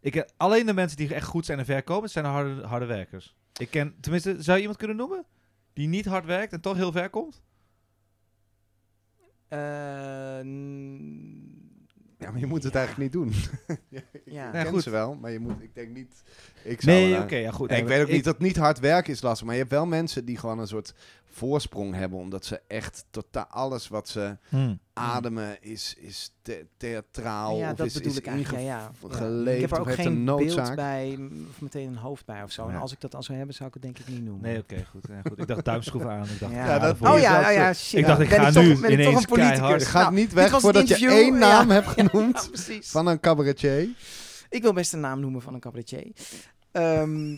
Ik, alleen de mensen die echt goed zijn en ver komen, zijn de harde, harde werkers. Ik ken, tenminste, zou je iemand kunnen noemen? Die niet hard werkt en toch heel ver komt? Eh, n- Ja, maar je moet het eigenlijk niet doen. ja. Ik Nee, ken goed. ze wel, maar je moet, ik denk niet... Ik zou, Nee, oké, ja goed. Ik weet ook niet dat niet hard werken is lastig, maar je hebt wel mensen die gewoon een soort voorsprong hebben, omdat ze echt totaal alles wat ze Hmm. ademen is, is the- theatraal ja, of dat is, bedoel is ik eigenlijk. Ja, ja. Ja. ingeleefd Ik heb er ook geen een beeld noodzaak. bij, of meteen een hoofd bij of zo. En als ik dat dan zou hebben, zou ik het denk ik niet noemen. Nee, oké, goed, ja, goed. Ik dacht duimschroeven aan. Ik dacht, Ja. Ja, dat- voor Oh ja, oh ja, shit. Ik dacht, ik Ben ga toch- nu ben ik toch ineens een politicus? keihard. Gaat Nou, niet weg voordat je één naam Ja. hebt genoemd Ja, precies. van een cabaretier. Ik wil best een naam noemen van een cabaretier. Ehm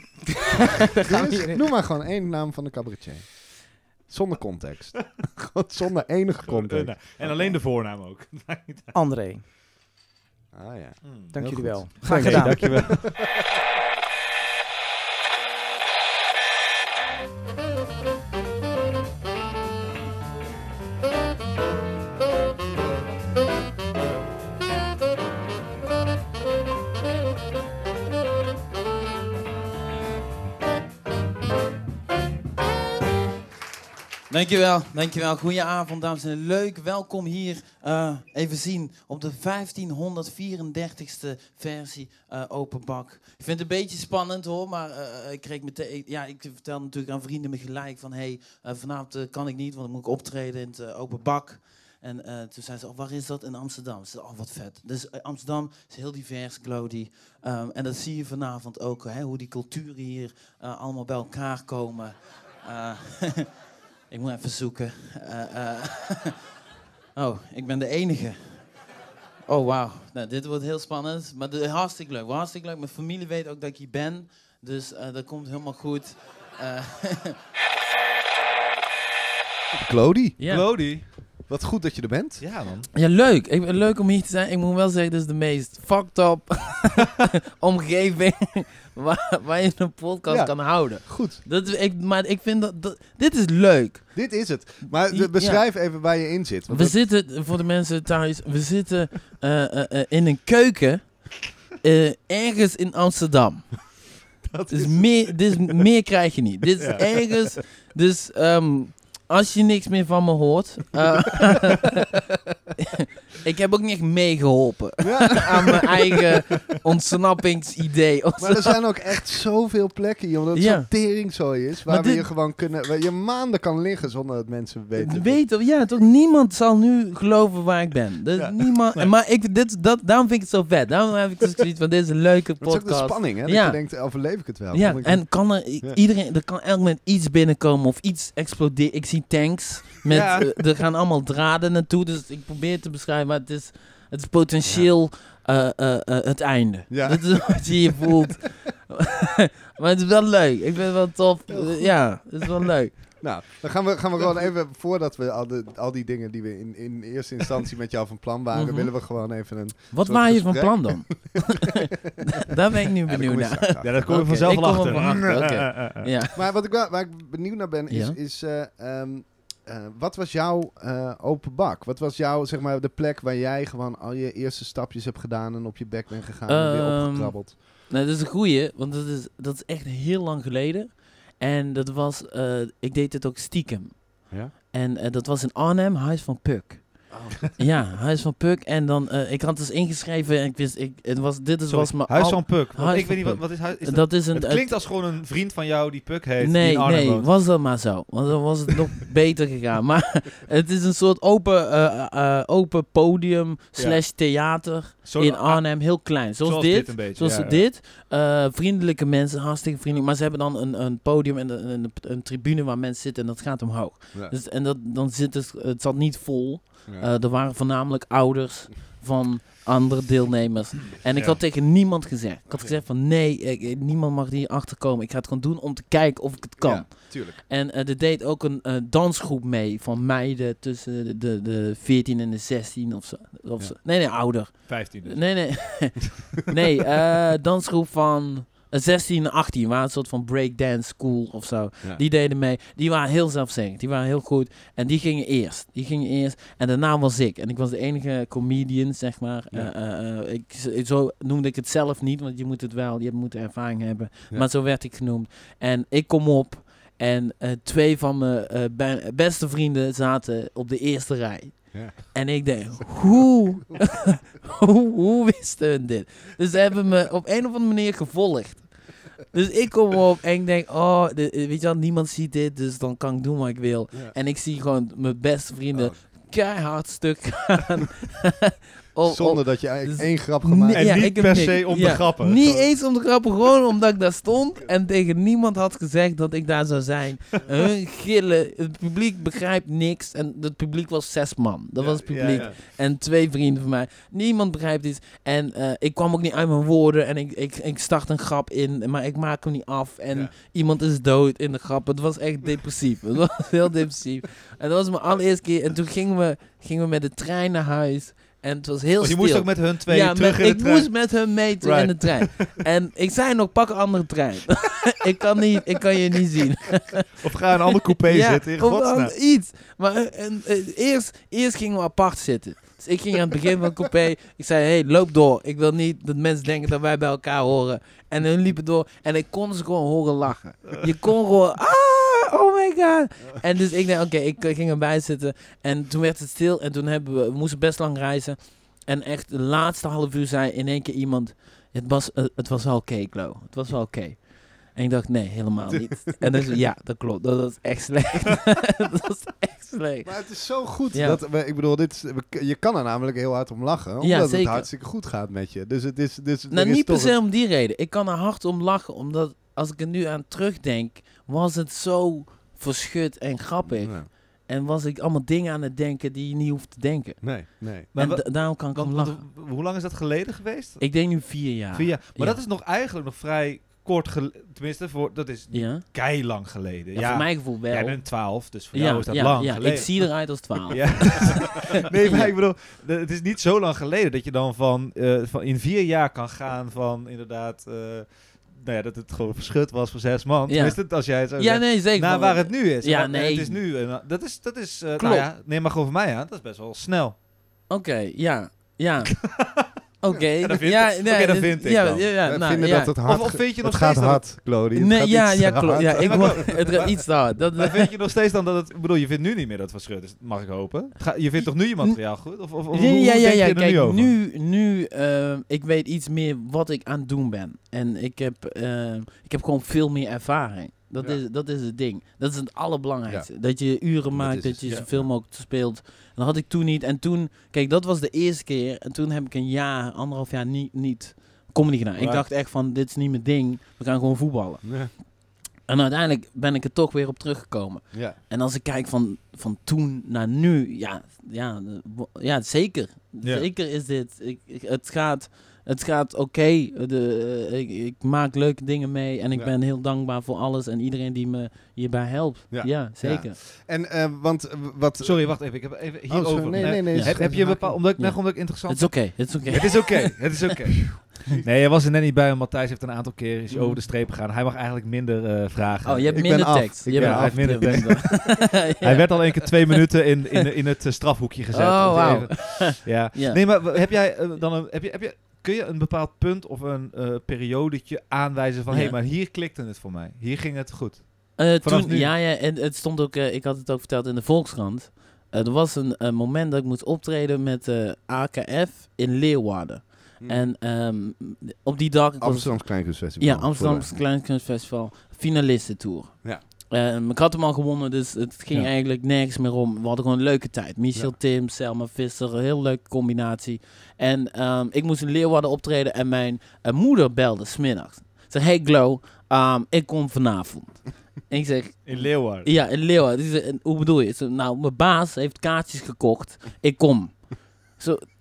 we Dus hierin. noem maar gewoon één naam van een cabaretier. Zonder context. Zonder enige Eh, context. nou, En alleen de voornaam ook. André, Ah ja. dank Heel jullie goed. wel. Graag gedaan. dankjewel. Dankjewel, dankjewel. Goedenavond, dames en heren. Leuk, welkom hier. eh, even zien op de 1534ste versie eh, Open Bak. Ik vind het een beetje spannend hoor, maar eh, ik kreeg meteen. Ja, ik vertelde natuurlijk aan vrienden me gelijk van: hé, hey, eh, vanavond eh, kan ik niet, want dan moet ik optreden in het eh, Open Bak. En eh, toen zei ze: oh, waar is dat? In Amsterdam. Ze zei: oh, wat vet. Dus eh, Amsterdam is heel divers, Glody. Ehm, en dat zie je vanavond ook, hè, hoe die culturen hier eh, allemaal bij elkaar komen. Ik moet even zoeken. Eh, eh. oh, ik ben de enige. Oh, wauw. Nou, dit wordt heel spannend. Maar de, hartstikke leuk. Hartstikke leuk. Mijn familie weet ook dat ik hier ben. Dus eh, dat komt helemaal goed. Eh, Clody, ja. Glody. wat goed dat je er bent. Ja, man. ja, leuk. Ik, leuk om hier te zijn. Ik moet wel zeggen, dit is de meest fucked up omgeving waar, waar je een podcast Ja. kan houden. Goed, Dat, ik, maar ik vind dat, dat... Dit is leuk. dit is het. Maar de- Ja. beschrijf even waar je in zit. We dat- zitten, voor de mensen thuis, we zitten eh, eh, eh, in een keuken ergens in Amsterdam. dat Dus is- meer, dus meer krijg je niet. Dit is Ja. ergens, dus ehm, als je niks meer van me hoort. eh, ik heb ook niet echt meegeholpen aan mijn eigen ontsnappingsidee. Maar er zo. zijn ook echt zoveel plekken hier, omdat het Ja. zo'n teringzooi is, waar we je gewoon kunnen, waar je maanden kan liggen zonder dat mensen weten. Weet je, ja, toch niemand zal nu geloven waar ik ben. Dus Ja. niemand, Maar ik, dit, dat, daarom vind ik het zo vet. Daarom heb ik dus zoiets van, dit is een leuke Het is ook de podcast. spanning, hè? Dat Ja. je denkt, overleef ik het wel? Ja, en kan er Ja. iedereen, er kan elk moment iets binnenkomen of iets exploderen. Ik zie tanks met, Ja. eh, er gaan allemaal draden naartoe, dus ik probeer te beschrijven, maar het is, het is potentieel eh, eh, het einde. Ja. Dat is wat je hier voelt. maar het is wel leuk. Ik vind het wel tof. Ja, het is wel leuk. Nou, dan gaan we, gaan we gewoon even, voordat we al, de, al die dingen die we in, in eerste instantie met jou van plan waren, Mhm. willen we gewoon even een... Wat waren je van plan dan? Daar ben ik nu benieuwd naar. Ja, daar kom je Oké, vanzelf ik wel kom achter. er wel achter, oké. Ja. Maar wat ik, wel- waar ik benieuwd naar ben, is, Ja. is eh, ehm, eh, wat was jouw eh, open bak? Wat was jouw, zeg maar, de plek waar jij gewoon al je eerste stapjes hebt gedaan en op je bek bent gegaan en weer Ehm, opgekrabbeld? Nou, dat is een goeie, want dat is, dat is echt heel lang geleden. En dat was, eh, ik deed het ook stiekem. Ja? En eh, dat was in Arnhem, Huis van Puk. Ja, Huis van Puk. En dan, eh, ik had dus ingeschreven en ik wist, ik, het was, dit is, Sorry, was mijn Huis van Puk. Huis ik weet niet, wat, wat is huis? Is dat, dat is een... het klinkt als gewoon een vriend van jou die Puk heet. Nee, nee, woont. was dat maar zo. Want dan was het nog beter gegaan. Maar het is een soort open, eh, open podium slash theater in ah, Arnhem. Heel klein. Zoals, zoals dit. beetje. Zoals ja, dit. Vriendelijke mensen, hartstikke vriendelijk. Maar ze hebben dan een, een podium en een, een, een tribune waar mensen zitten en dat gaat omhoog. Ja. Dus, en dat, dan zit het, het zat niet vol. Ja. Eh, er waren voornamelijk ouders van andere deelnemers. En ik Ja. had tegen niemand gezegd. Ik had gezegd van nee, ik- niemand mag hier achter komen. Ik ga het gewoon doen om te kijken of ik het kan. Ja, tuurlijk. En eh, er deed ook een eh, dansgroep mee van meiden tussen de, de, de 14 en de 16 of zo. Of Ja. zo. Nee, nee, ouder. 15 dus. Nee, nee. nee, dansgroep van 16 en 18. Waren een soort van breakdance school of zo. Ja. Die deden mee. Die waren heel zelfzeggend. Die waren heel goed. En die gingen eerst. Die gingen eerst. En daarna was ik. En ik was de enige comedian, zeg maar. Ja. Eh, eh, eh, ik, zo noemde ik het zelf niet. Want je moet het wel. Je moet ervaring hebben. Ja. Maar zo werd ik genoemd. En ik kom op. En twee van mijn be- beste vrienden zaten op de eerste rij. Ja. En ik denk, hoe, hoe, hoe wisten hun dit? Dus ze hebben me op een of andere manier gevolgd. Dus ik kom op en ik denk, oh, de- weet je wel, niemand ziet dit, dus dan kan ik doen wat ik wil. Ja. En ik zie gewoon mijn beste vrienden Oh, keihard stuk gaan. Zonder dat je eigenlijk dus- één grap gemaakt En Ja, niet per se om de Ja, grappen. Niet Gewoon- eens om de grappen, gewoon omdat ik daar stond en tegen niemand had gezegd dat ik daar zou zijn. Hun gillen, het publiek begrijpt niks en het publiek was zes man. Dat Ja, was het publiek. ja. En twee vrienden van mij. Niemand begrijpt iets. En eh, ik kwam ook niet uit mijn woorden. En ik, ik, ik start een grap in, maar ik maak hem niet af. En Ja. iemand is dood in de grap. Het was echt depressief. Het was heel depressief. En dat was mijn allereerste keer. En toen gingen we, gingen we met de trein naar huis. En het was heel Want je stil. moest ook met hun twee ja, terug met- in ik de trein. moest met hun mee terug in de trein. en ik zei nog, pak een andere trein. ik, kan niet, ik kan je niet zien. Of ga in een ander coupé zitten, in dan godsnaam. iets. Maar eh, en, eh, eerst, eerst gingen we apart zitten. Dus ik ging aan het begin van het coupé. Ik zei, hey, loop door. Ik wil niet dat mensen denken dat wij bij elkaar horen. En hun liepen door. En ik kon ze gewoon horen lachen. Je kon gewoon... Ah! oh my god. En dus ik denk, oké, ik eh, ging erbij zitten. En toen werd het stil. En toen hebben we, we moesten best lang reizen. En echt de laatste half uur zei in één keer iemand... Het was, eh, het was wel oké, Klo. Het was wel oké. En ik dacht, nee, helemaal niet. En dus, ja, dat klopt. Dat was echt slecht. dat was echt slecht. Maar het is zo goed. Ja. Dat, ik bedoel, dit, is- je kan er namelijk heel hard om lachen. Omdat Ja, het hartstikke goed gaat met je. Dus het is... Dus Nou, is niet per se om die reden. Ik kan er hard om lachen, omdat als ik er nu aan terugdenk, was het zo verschut en grappig. Ja. En was ik allemaal dingen aan het denken die je niet hoeft te denken. Nee, nee. Maar en daarom kan ik Want, om want lachen. hoe lang is dat geleden geweest? Ik denk nu vier jaar. Vier jaar. Maar Ja. dat is nog eigenlijk nog vrij kort geleden. Tenminste, voor, dat is Ja? kei lang geleden. Ja, Ja, voor mijn gevoel wel. jij bent 12, dus voor ja, jou is dat ja, lang ja. geleden. Ik zie eruit als twaalf. Nee, maar ik bedoel, het is niet zo lang geleden dat je dan van, eh, van in vier jaar kan gaan van inderdaad, eh, nou ja, dat het gewoon verschut was voor zes man. Ja. Tenminste, als jij het zo Ja, zegt. nee, zeker. Naar waar het nu is. Ja, nee. Het is nu, dat is, dat is eh, nou Klopt. ja, neem maar gewoon van mij aan, dat is best wel snel. Oké, ja. Ja. Oké. Ja, dat vind ja, nee, Oké, dat dit- vind ik ja, dan. Ja, nou, vinden ja. dat het hard... Of- of vind je nog het gaat steeds dat hard, Claudie. Nee, gaat ja, iets ja, te klopt. hard. Ja, ik Maar word, het gaat iets te hard. Dat, Maar vind je nog steeds dan dat het, ik bedoel, je vindt nu niet meer dat het verschut is, mag ik hopen. Ga- je vindt toch nu je materiaal goed? Of, of, of Ja, hoe ja, ja, ja. je er Kijk, nu nu, nu eh, ik weet iets meer wat ik aan het doen ben. En ik heb, eh, ik heb gewoon veel meer ervaring. Dat, Ja. is, dat is het ding. Dat is het allerbelangrijkste. Dat je uren maakt, dat je zoveel mogelijk speelt. En dat had ik toen niet. En toen, kijk, dat was de eerste keer. En toen heb ik een jaar, anderhalf jaar niet, niet comedy gedaan. Ik dacht echt van, dit is niet mijn ding. We gaan gewoon voetballen. Ja. En uiteindelijk ben ik er toch weer op teruggekomen. Ja. En als ik kijk van, van toen naar nu, ja, ja, ja zeker. Ja. Zeker is dit. Ik- het gaat, het gaat oké. De, eh, ik, ik maak leuke dingen mee en ik Ja. ben heel dankbaar voor alles en iedereen die me hierbij helpt. Ja. Ja, zeker. En eh, want eh, wat... Sorry, wacht even. Ik heb even Oh, hierover. nee, nee, nee. heb, heb je een bepaald, omdat ik, Ja. omdat ik interessant Het is oké, het is oké. Het is oké, het is oké. Nee, je was er net niet bij, want Matthijs heeft een aantal keer is hij over de streep gegaan. Hij mag eigenlijk minder eh, vragen. Oh, je hebt Ik minder tekst. Je ben bent af. Minder. Hij werd al een keer twee minuten in, in, in het eh, strafhoekje gezet. Oh, even- Ja. Ja. Nee, maar heb jij eh, dan een, heb je, heb je, kun je een bepaald punt of een eh periodetje aanwijzen van, hé, Ja. hey, maar hier klikte het voor mij. Hier ging het goed. Eh, toen, nu? ja, ja, en het stond ook, ik had het ook verteld in de Volkskrant. Er was een, moment dat ik moest optreden met AKF in Leeuwarden. Hm. En ehm, op die dag... Amsterdamse Kleinkunstfestival. Ja, Amsterdamse de- Kleinkunstfestival, finalistentour. Ja. Ehm, ik had hem al gewonnen, dus het ging Ja. eigenlijk nergens meer om. We hadden gewoon een leuke tijd. Michel Ja. Tim, Selma Visser, een heel leuke combinatie. En ehm, ik moest in Leeuwarden optreden en mijn eh, moeder belde smiddags. Ze zei, hey Glow, ehm, ik kom vanavond. en ik zeg, In Leeuwarden. ja, in Leeuwarden. Die zei, "En hoe bedoel je? Zei, nou, mijn baas heeft kaartjes gekocht. Ik kom. Zo,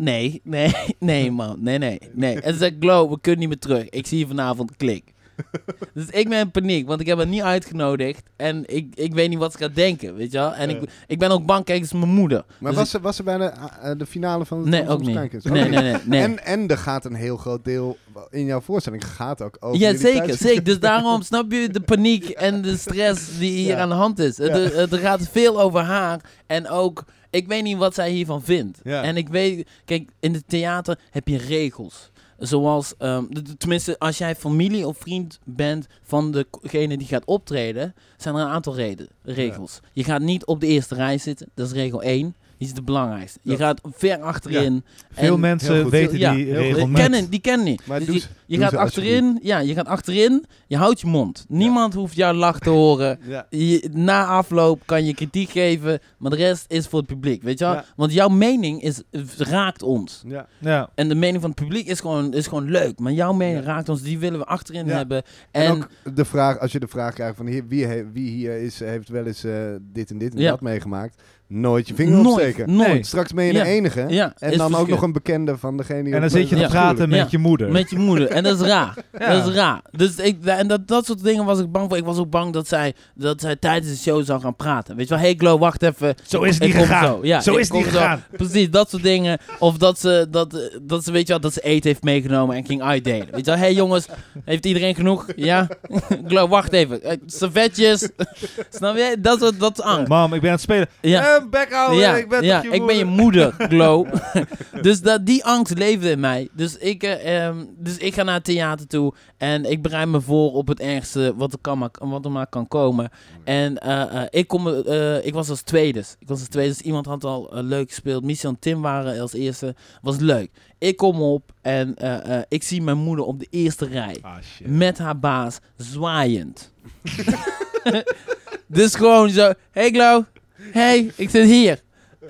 nee, nee, nee man, nee, nee, nee. En ze zei, Glow, we kunnen niet meer terug. Ik zie je vanavond, klik. Dus ik ben in paniek, want ik heb haar niet uitgenodigd. En ik, ik weet niet wat ze gaat denken, weet je wel. En ik, ik ben ook bang, kijk, het is mijn moeder. Maar Dus was, ze, was ze bij de, eh, de finale van het Nee, ook niet. Nee, nee, nee. nee. En, en er gaat een heel groot deel in jouw voorstelling gaat ook over Ja, jullie zeker, zeker. Dus daarom snap je de paniek en de stress die hier Ja. aan de hand is. Het- Ja. Het, er gaat veel over haar en ook, ik weet niet wat zij hiervan vindt. Ja. En ik weet, kijk, in het theater heb je regels. Zoals, ehm, tenminste, als jij familie of vriend bent van degene die gaat optreden, zijn er een aantal reden, regels. Je gaat niet op de eerste rij zitten, dat is regel 1. Die is het belangrijkste. Je gaat ver achterin. Veel en- mensen goed. weten Ja, die regel niet. kennen, die kennen niet. Maar Dus doe je gaat achterin, ja, je gaat achterin, je houdt je mond. Niemand hoeft jouw lach te horen. Ja. Je, na afloop kan je kritiek geven, maar de rest is voor het publiek, weet je wel? Ja. Want jouw mening is, raakt ons. Ja. Ja. En de mening van het publiek is gewoon, is gewoon leuk, maar jouw mening Ja. raakt ons, die willen we achterin Ja. hebben. En, En, ook de vraag, als je de vraag krijgt van hier, wie, wie hier is, heeft wel eens eh, dit en dit en Ja. dat meegemaakt, nooit je vinger nooit, opsteken. nooit. Straks ben je Ja. de enige. Ja, En dan ook nog een bekende van degene die... En dan zit je te Ja. praten met je moeder. Met je moeder. En dat is raar. Ja. Dat is raar. Dus ik, en dat, dat soort dingen was ik bang voor. Ik was ook bang dat zij, dat zij tijdens de show zou gaan praten. Weet je wel, hey Glow, wacht even. Zo is het niet gegaan. Zo, ja, Zo is het niet zo. gegaan. Precies, dat soort dingen. Of dat ze, dat, eh, dat ze, weet je wel, dat ze eten heeft meegenomen en ging uitdelen. Weet je wel, hey jongens, heeft iedereen genoeg? Ja? Glow, wacht even. Eh, servetjes. Snap je? Dat soort, dat is angst. Mam, ik ben aan het spelen. Ja. Eh, bek houden, ja, ik ben ja je ik ben je moeder, Glow. dus dat, die angst leefde in mij. Dus ik, eh, ehm, dus ik ga naar het theater toe en ik bereid me voor op het ergste wat er, kan maar, wat er maar kan komen. En eh, eh, ik, kom, eh, ik was als tweede. Ik was als tweede. Dus iemand had al leuk gespeeld. Michel en Tim waren als eerste. Was leuk. Ik kom op en eh, eh, ik zie mijn moeder op de eerste rij. Ah, shit. Met haar baas zwaaiend. dus gewoon zo. Hey Glo. Hey, ik zit hier.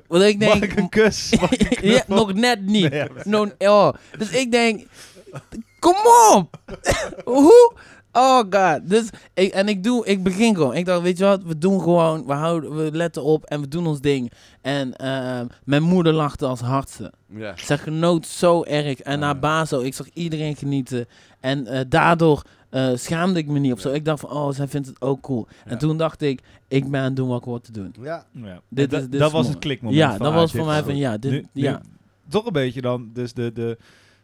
Want ik denk... Mag ik een kus? Mag ik een ja, knuffel? nog net niet. Nee, ja, oh. Dus ik denk, kom op! Hoe? Oh god. Dus ik, en ik doe, ik begin gewoon. Ik dacht, weet je wat, we doen gewoon, we, houden, we letten op en we doen ons ding. En eh, mijn moeder lachte als hardste. Ja. Zij genoot zo erg. En naar Bazo, ik zag iedereen genieten. En eh, daardoor eh, schaamde ik me niet of zo. Ik dacht van, oh, zij vindt het ook cool. Ja. En toen dacht ik, ik ben aan het doen wat ik hoor te doen. Ja. Ja. Dit dat is- dit dat is was mooi. het klikmoment. Ja, van, dat was voor mij van, ja, dit, Nu- nu ja. Toch een beetje dan, dus de, de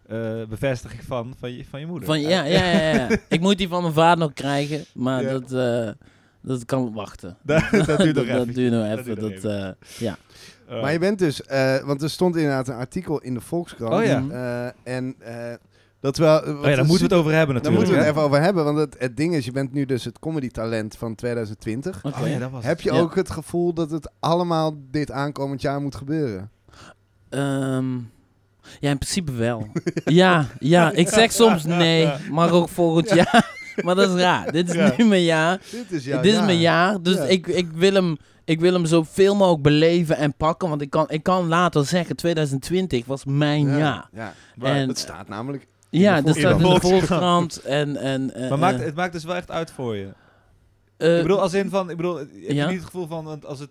eh, bevestiging van, van, je, van je moeder. Van, ja, ja, ja, ja. ik moet die van mijn vader nog krijgen, maar Ja. dat, eh, dat kan wachten. dat, dat duurt nog dat, even. duurt nog Dat even. duurt nog Dat, eh, ja. Maar je bent dus, eh, want er stond inderdaad een artikel in de Volkskrant. Oh ja. Eh, en eh, dat wel. oh ja, daar moeten we het over hebben Daar natuurlijk. moeten we het even over hebben, want het, het ding is, je bent nu dus het comedy talent van 2020. Oké. Oh ja, dat was Heb je Ja. ook het gevoel dat het allemaal dit aankomend jaar moet gebeuren? Ehm, ja, in principe wel. ja, ja, ik zeg soms nee, maar ook volgend jaar. Maar dat is raar. Dit is Ja. nu mijn jaar. Dit is jouw Dit is jaar. mijn jaar. Dus Ja. ik, ik, wil hem, ik wil hem zoveel mogelijk beleven en pakken. Want ik kan, ik kan later zeggen, 2020 was mijn Ja, jaar. Ja. En, Het staat namelijk. Ja, dat staat in de Volkskrant. Volkskrant. En, en, eh, Maar maakt, eh, het maakt dus wel echt uit voor je. eh, ik bedoel, als in van, ik bedoel, heb ja? je niet het gevoel van, want als het,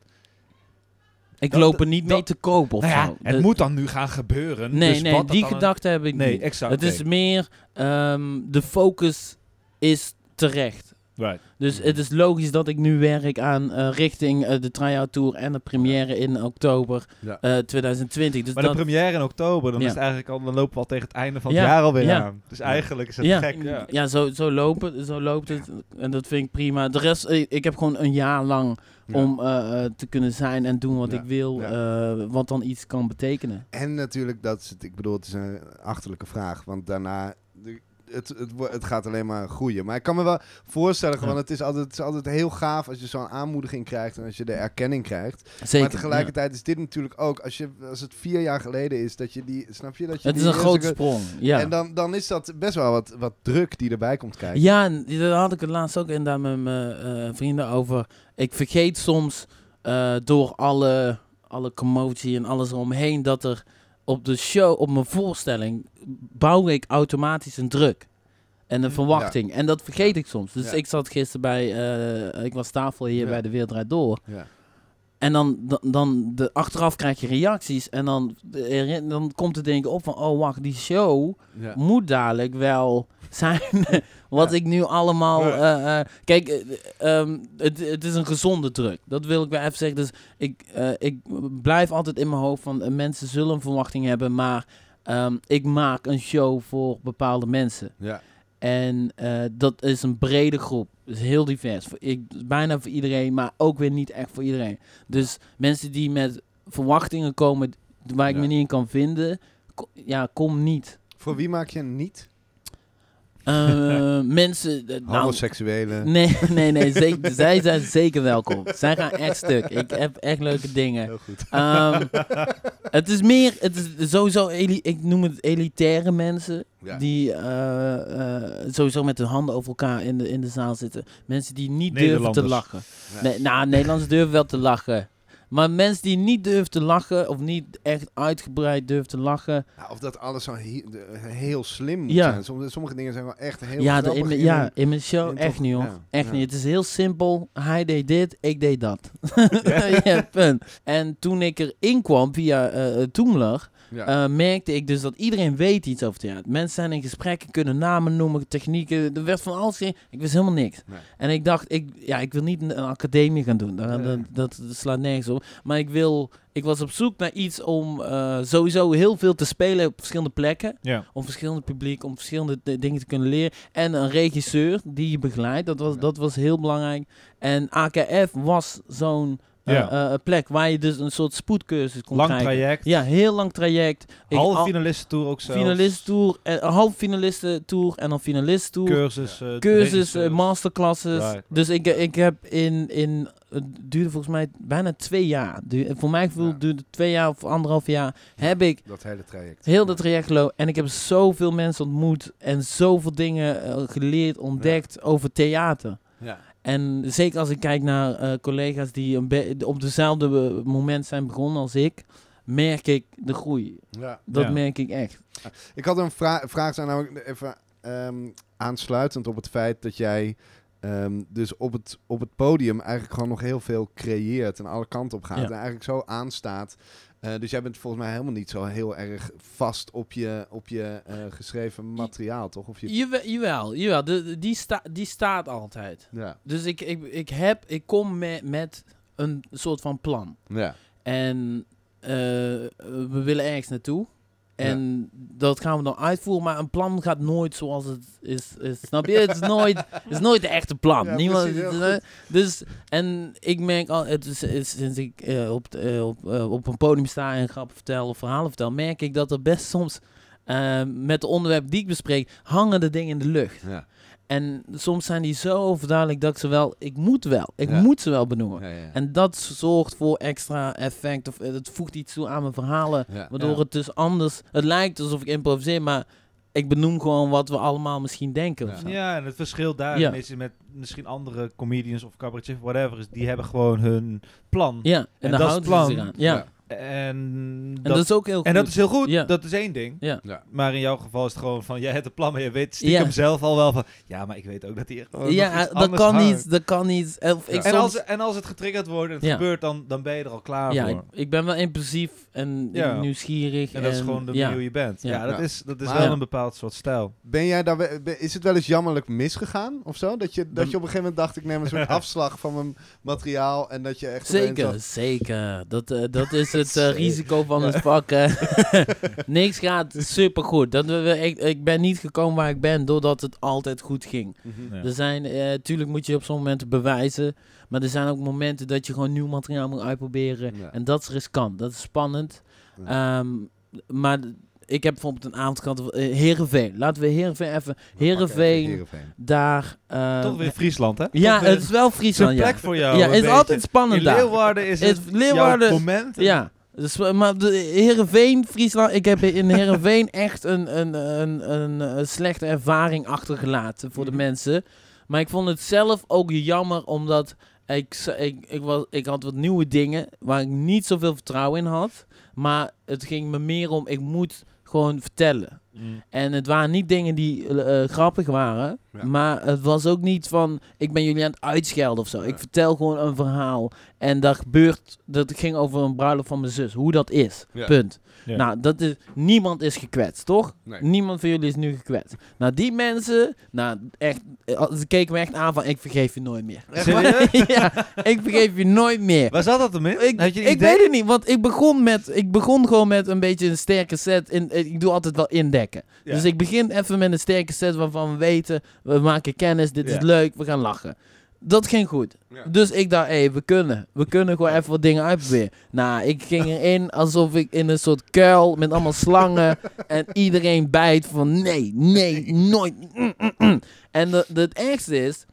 ik dat- loop er niet mee te koop of nou ja, zo. het Dat- moet dan nu gaan gebeuren. Nee, dus nee, wat dat die een- gedachte heb ik Nee, niet. exact. Het is meer, ehm, de focus is terecht. Right. Dus het is logisch dat ik nu werk aan eh, richting eh, de try-out tour en de première in oktober Ja. eh, 2020. Dus Maar dat, de première in oktober, dan Ja. is het eigenlijk al, dan lopen we al tegen het einde van het Ja, jaar alweer ja. aan. Dus eigenlijk is het ja, gek. Ja. ja, zo, zo, lopen, zo loopt het. En dat vind ik prima. De rest, ik heb gewoon een jaar lang om eh, eh, te kunnen zijn en doen wat Ja, ik wil. ja. eh, wat dan iets kan betekenen. En natuurlijk, dat is het, ik bedoel, het is een achterlijke vraag. Want daarna, de- het, het, het gaat alleen maar groeien. Maar ik kan me wel voorstellen, Ja. want het is, altijd, het is altijd heel gaaf als je zo'n aanmoediging krijgt en als je de erkenning krijgt. Zeker. maar tegelijkertijd is dit natuurlijk ook, als, je, als het vier jaar geleden is, dat je die, snap je? Dat je. Het is een grote sprong. Ja. En dan, dan is dat best wel wat, wat druk die erbij komt kijken. Ja, en daar had ik het laatst ook inderdaad met mijn eh, vrienden over. Ik vergeet soms eh, door alle, alle commotie en alles eromheen dat er op de show, op mijn voorstelling, bouw ik automatisch een druk. En een verwachting. En dat vergeet ik soms. Dus Ja. ik zat gisteren bij, eh, ik was tafel hier Ja. bij de Wereld Draait Door. En dan, dan, dan de, achteraf krijg je reacties. En dan, de- dan komt het denken op van, oh wacht, die show Ja. moet dadelijk wel zijn wat Ja. ik nu allemaal... Eh, eh, kijk, eh, ehm, het, het is een gezonde druk. Dat wil ik wel even zeggen. Dus ik, eh, ik blijf altijd in mijn hoofd van... eh, mensen zullen een verwachting hebben, maar... ehm, ik maak een show voor bepaalde mensen. Ja. En eh, dat is een brede groep. Dus heel divers. Voor, ik, bijna voor iedereen, maar ook weer niet echt voor iedereen. Dus mensen die met verwachtingen komen waar ik Ja. me niet in kan vinden... ko- ja, kom niet. Voor wie maak je een niet? Eh, mensen. eh, nou, Homoseksuelen. nee, nee, nee. Zeker, zij zijn zeker welkom. Zij gaan echt stuk. Ik heb echt leuke dingen. Heel goed. Ehm, het is meer. Het is sowieso. eli- ik noem het elitaire mensen. Ja. Die eh, eh, sowieso met hun handen over elkaar in de, in de zaal zitten. Mensen die niet durven te lachen. Ja. Nee, nou, Nederlanders durven wel te lachen. Maar mensen die niet durven te lachen. Of niet echt uitgebreid durven te lachen. Ja, of dat alles zo he- heel slim moet Ja. zijn. Sommige, sommige dingen zijn wel echt heel ja, de, in, ja, in mijn show in echt toch- niet hoor. ja, echt niet. Het is heel simpel. Hij deed dit, ik deed dat. ja, punt. En toen ik erin kwam via eh Toomler, Ja. eh, merkte ik dus dat iedereen weet iets over theater. Mensen zijn in gesprekken, kunnen namen noemen, technieken. Er werd van alles in. Ik wist helemaal niks. Nee. En ik dacht, ik, ja, ik wil niet een, een academie gaan doen. Dat, Nee. dat, dat, slaat nergens op. Maar ik wil... Ik was op zoek naar iets om eh, sowieso heel veel te spelen op verschillende plekken Ja. om verschillende publiek, om verschillende dingen te kunnen leren. En een regisseur die je begeleidt, dat was, Ja. dat was heel belangrijk. En AKF was zo'n Ja. eh, plek waar je dus een soort spoedcursus kon Lang krijgen. traject. Ja, heel lang traject. Halve al- finalistentour ook zelfs. finalistentour, eh, een half finalistentour en dan finalistentour. Cursus. eh, Cursus, eh, masterclasses. Right. Dus ik, ik heb in, in, het duurde volgens mij bijna twee jaar. Du- voor mijn gevoel Ja. duurde het twee jaar of anderhalf jaar. Heb ik Dat hele traject. heel dat traject gelopen. En ik heb zoveel mensen ontmoet en zoveel dingen eh, geleerd, ontdekt over theater. Ja. En zeker als ik kijk naar eh, collega's die een op dezelfde eh, moment zijn begonnen als ik, merk ik de groei. ja. Dat Ja. merk ik echt. Ik had een vra vraag, zijn namelijk even ehm, aansluitend op het feit dat jij ehm, dus op het, op het podium eigenlijk gewoon nog heel veel creëert en alle kanten op gaat. Ja. En eigenlijk zo aanstaat. Eh, dus jij bent volgens mij helemaal niet zo heel erg vast op je, op je eh, geschreven materiaal, toch? Of je, Jawel, jawel, jawel de, de- die, sta, die staat altijd. ja. Dus ik, ik, ik, heb, ik kom met, met een soort van plan. Ja. En eh, we willen ergens naartoe. En dat gaan we dan uitvoeren, maar een plan gaat nooit zoals het is. is snap je? Het is nooit, het is nooit de echte plan. Ja, Niemand, precies, dus, en ik merk al, het is, is- sinds ik eh, op, eh, op, eh, op een podium sta en grappen vertel of verhalen vertel, merk ik dat er best soms met de onderwerp die ik bespreek, hangen de dingen in de lucht. Ja. En soms zijn die zo overduidelijk dat ik ze wel, ik moet wel, ik Ja. moet ze wel benoemen. Ja, ja. En dat zorgt voor extra effect of eh, het voegt iets toe aan mijn verhalen. Ja. Waardoor Ja. het dus anders... Het lijkt alsof ik improviseer, maar ik benoem gewoon wat we allemaal misschien denken. Ja. Ja, en het verschil daar Ja. is met misschien andere comedians of cabaretiers, whatever, is die hebben gewoon hun plan. Ja, en, En daar dat is plan. aan. Ja. En, En dat, dat is ook heel goed. en dat is heel goed. Ja. Dat is één ding. Ja. Ja. Maar in jouw geval is het gewoon van, jij hebt een plan, maar je weet stiekem Ja. zelf al wel van, ja, maar ik weet ook dat hier gewoon Ja, dat kan hangt. niet. Dat kan niet. Of ik En, soms- als, en als het getriggerd wordt en het Ja. gebeurt, dan, dan ben je er al klaar ja, ik, voor. ik ben wel impulsief en Ja. nieuwsgierig. En dat is gewoon de ja. manier hoe je bent. Ja, Ja. dat Ja. is, dat is Maar- wel een bepaald soort stijl. Ben jij daar, is het wel eens jammerlijk misgegaan of zo? Dat je, dat je op een gegeven moment dacht, ik neem een soort afslag van mijn materiaal en dat je echt... Zeker, zeker. Dat, eh, dat is het eh, risico van het vak. eh. Niks gaat supergoed. Dat, we, ik, ik ben niet gekomen waar ik ben doordat het altijd goed ging. mhm. Ja. Er zijn, eh tuurlijk moet je op sommige momenten bewijzen. Maar er zijn ook momenten dat je gewoon nieuw materiaal moet uitproberen. Ja. En dat is riskant. Dat is spannend. Ja. Ehm, maar ik heb bijvoorbeeld een avond gehad. eh, Heerenveen. Laten we Heerenveen even. We pakken even Heerenveen. Daar. eh, Toch weer Friesland, hè? Ja, weer het is wel een Friesland. Ja, plek voor jou. ja een het is altijd spannend daar. Leeuwarden is Is het Leeuwarden- jouw moment. Ja. Dus, maar de Heerenveen, Friesland, ik heb in Heerenveen echt een, een, een, een, een slechte ervaring achtergelaten voor de Mhm. mensen. Maar ik vond het zelf ook jammer, omdat ik, ik, ik, was, ik had wat nieuwe dingen waar ik niet zoveel vertrouwen in had. Maar het ging me meer om, ik moet gewoon vertellen. Mm. En het waren niet dingen die eh, eh, grappig waren. Ja. Maar het was ook niet van, ik ben jullie aan het uitschelden of zo. Ja. Ik vertel gewoon een verhaal. En dat gebeurt, dat ging over een bruiloft van mijn zus. Hoe dat is. Ja. Punt. Ja. Nou, dat is, niemand is gekwetst, toch? Nee. Niemand van jullie is nu gekwetst. Nou, die mensen, nou, echt, eh, ze keken me echt aan van, ik vergeef je nooit meer. Serieus? ja, ik vergeef je nooit meer. Waar zat dat hem in? Ik, ik idee? weet het niet, want ik begon, met, ik begon gewoon met een beetje een sterke set. In, eh, ik doe altijd wel indekken. Ja. Dus ik begin even met een sterke set waarvan we weten, we maken kennis, dit Ja. is leuk, we gaan lachen. Dat ging goed. Ja. Dus ik dacht, hé, we kunnen. We kunnen gewoon even wat dingen uitproberen. Nou, ik ging erin alsof ik in een soort kuil met allemaal slangen. en iedereen bijt van nee, nee, nooit. mm, mm, mm. En de, de- het ergste is,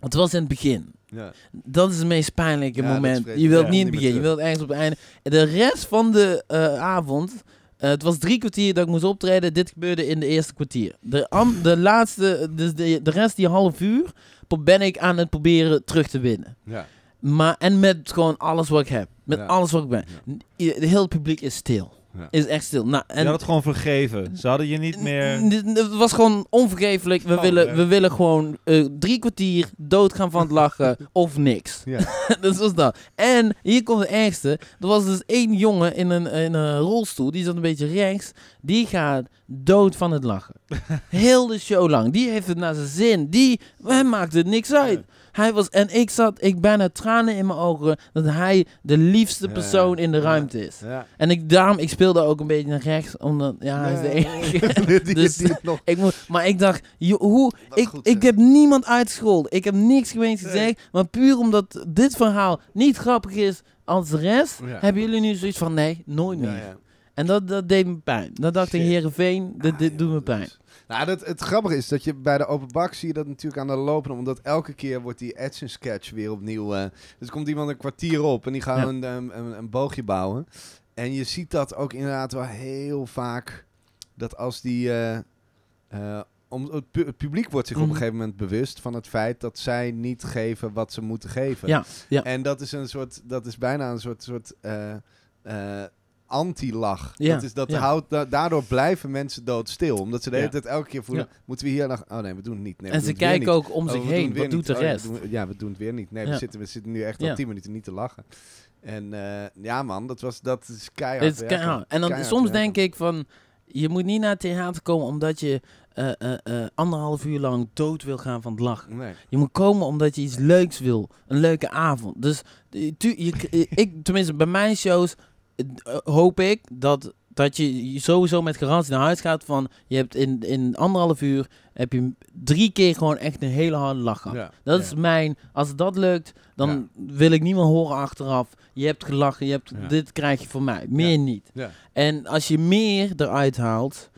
het was in het begin. Ja. Dat is het meest pijnlijke Ja, moment. Je wilt niet in het begin, je wilt ergens op het einde. De rest van de eh, avond, eh, het was drie kwartier dat ik moest optreden. Dit gebeurde in de eerste kwartier. De, am- de laatste, dus de, de rest die half uur, ben ik aan het proberen terug te winnen. Ja. Maar, en met gewoon alles wat ik heb. Met Ja. alles wat ik ben. De hele publiek is stil. Ja. Is echt stil. Nou, Je en had het gewoon vergeven. Ze hadden je niet meer... Het was gewoon onvergeeflijk. We, Oh, willen, ja. we willen gewoon eh, drie kwartier doodgaan van het lachen of niks. Ja. dat was dat. En hier komt het ergste. Er was dus één jongen in een, in een rolstoel. Die zat een beetje rechts. Die gaat dood van het lachen. Heel de show lang. Die heeft het naar zijn zin. Die, hem maakt het niks uit. Hij was, en ik zat, ik bijna tranen in mijn ogen dat hij de liefste persoon in de ruimte is. En ik, daarom, ik speelde ook een beetje naar rechts, omdat, ja, hij is de enige. Dus- nog ik moet, maar ik dacht, joh, hoe, ik, goed, ik heb niemand uitgescholden. Ik heb niks gemeens Nee. gezegd. Maar puur omdat dit verhaal niet grappig is als de rest, hebben jullie nu zoiets van, nee, nooit meer. En dat, dat deed me pijn. Dat dacht ik, Shit. Heerenveen, dit, Ah, dit ja, doet me pijn. Nou, dat, het grappige is dat je bij de open bak zie je dat natuurlijk aan de lopen, omdat elke keer wordt die action sketch weer opnieuw. eh dus komt iemand een kwartier op en die gaat Ja. een, een, een, een boogje bouwen. En je ziet dat ook inderdaad wel heel vaak, dat als die... eh, eh, om, het, pu- het publiek wordt zich op Mhm. een gegeven moment bewust van het feit dat zij niet geven wat ze moeten geven. Ja, ja. En dat is een soort, dat is bijna een soort, soort anti-lach. Ja, Dat is, dat ja. houdt, da- daardoor blijven mensen doodstil. Omdat ze de hele tijd elke keer voelen, moeten we hier nog... Oh nee, we doen het niet. Nee, en ze kijken ook om Oh, zich we doen heen. Wat doet niet. de Oh, rest? we doen- ja, we doen het weer niet. Nee, we, zitten, we zitten nu echt al tien minuten niet te lachen. En eh, ja man, dat, was, dat is keihard is keihard. En dan Keihard soms werken. denk ik van, je moet niet naar het theater komen omdat je eh, eh, anderhalf uur lang dood wil gaan van het lachen. Nee. Je moet komen omdat je iets leuks wil. Een leuke avond. Dus tu- je, ik, tenminste bij mijn shows hoop ik dat, dat je sowieso met garantie naar huis gaat van je hebt in, in anderhalf uur heb je drie keer gewoon echt een hele harde lach gehad. Ja. Dat Ja. is mijn, als dat lukt, dan wil ik niet meer horen achteraf. Je hebt gelachen, je hebt, dit krijg je van mij. Meer niet. Ja. En als je meer eruit haalt,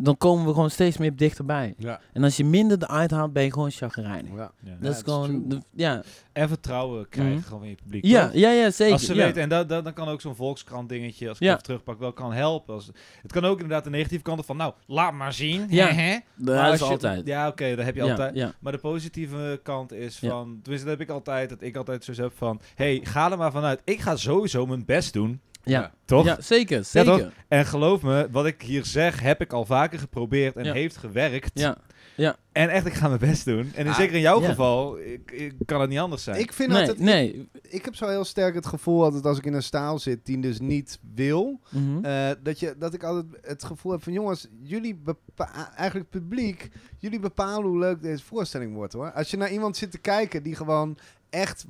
dan komen we gewoon steeds meer dichterbij. Ja. En als je minder eruit haalt, ben je gewoon chagrijnig. Ja. Ja. Dat is gewoon, de- ja. En vertrouwen krijgen Mhm. gewoon in je publiek. Ja, toch? ja, ja, zeker. Als ze ja. weten, en dat, dat, dan kan ook zo'n Volkskrant dingetje, als ik Ja. even terugpak, wel kan helpen. Als, het kan ook inderdaad de negatieve kant van, nou, laat maar zien. Ja. hè, hè. Dat is je- altijd. Ja, oké, dat heb je ja, altijd. Ja. Maar de positieve kant is Ja. van, tenminste dat heb ik altijd, dat ik altijd zo heb van, hey, ga er maar vanuit. Ik ga sowieso mijn best doen, Ja. toch? ja, zeker, Ja, zeker. toch? En geloof me, wat ik hier zeg, heb ik al vaker geprobeerd en Ja. heeft gewerkt. Ja. En echt, ik ga mijn best doen. En in Ah, zeker in jouw ja. geval, ik, ik kan het niet anders zijn. Ik vind Nee, altijd... nee. Ik heb zo heel sterk het gevoel altijd als ik in een staal zit die dus niet wil... Mhm. Eh, dat, je, dat ik altijd het gevoel heb van jongens, jullie eigenlijk publiek, jullie bepalen hoe leuk deze voorstelling wordt hoor. Als je naar iemand zit te kijken die gewoon echt,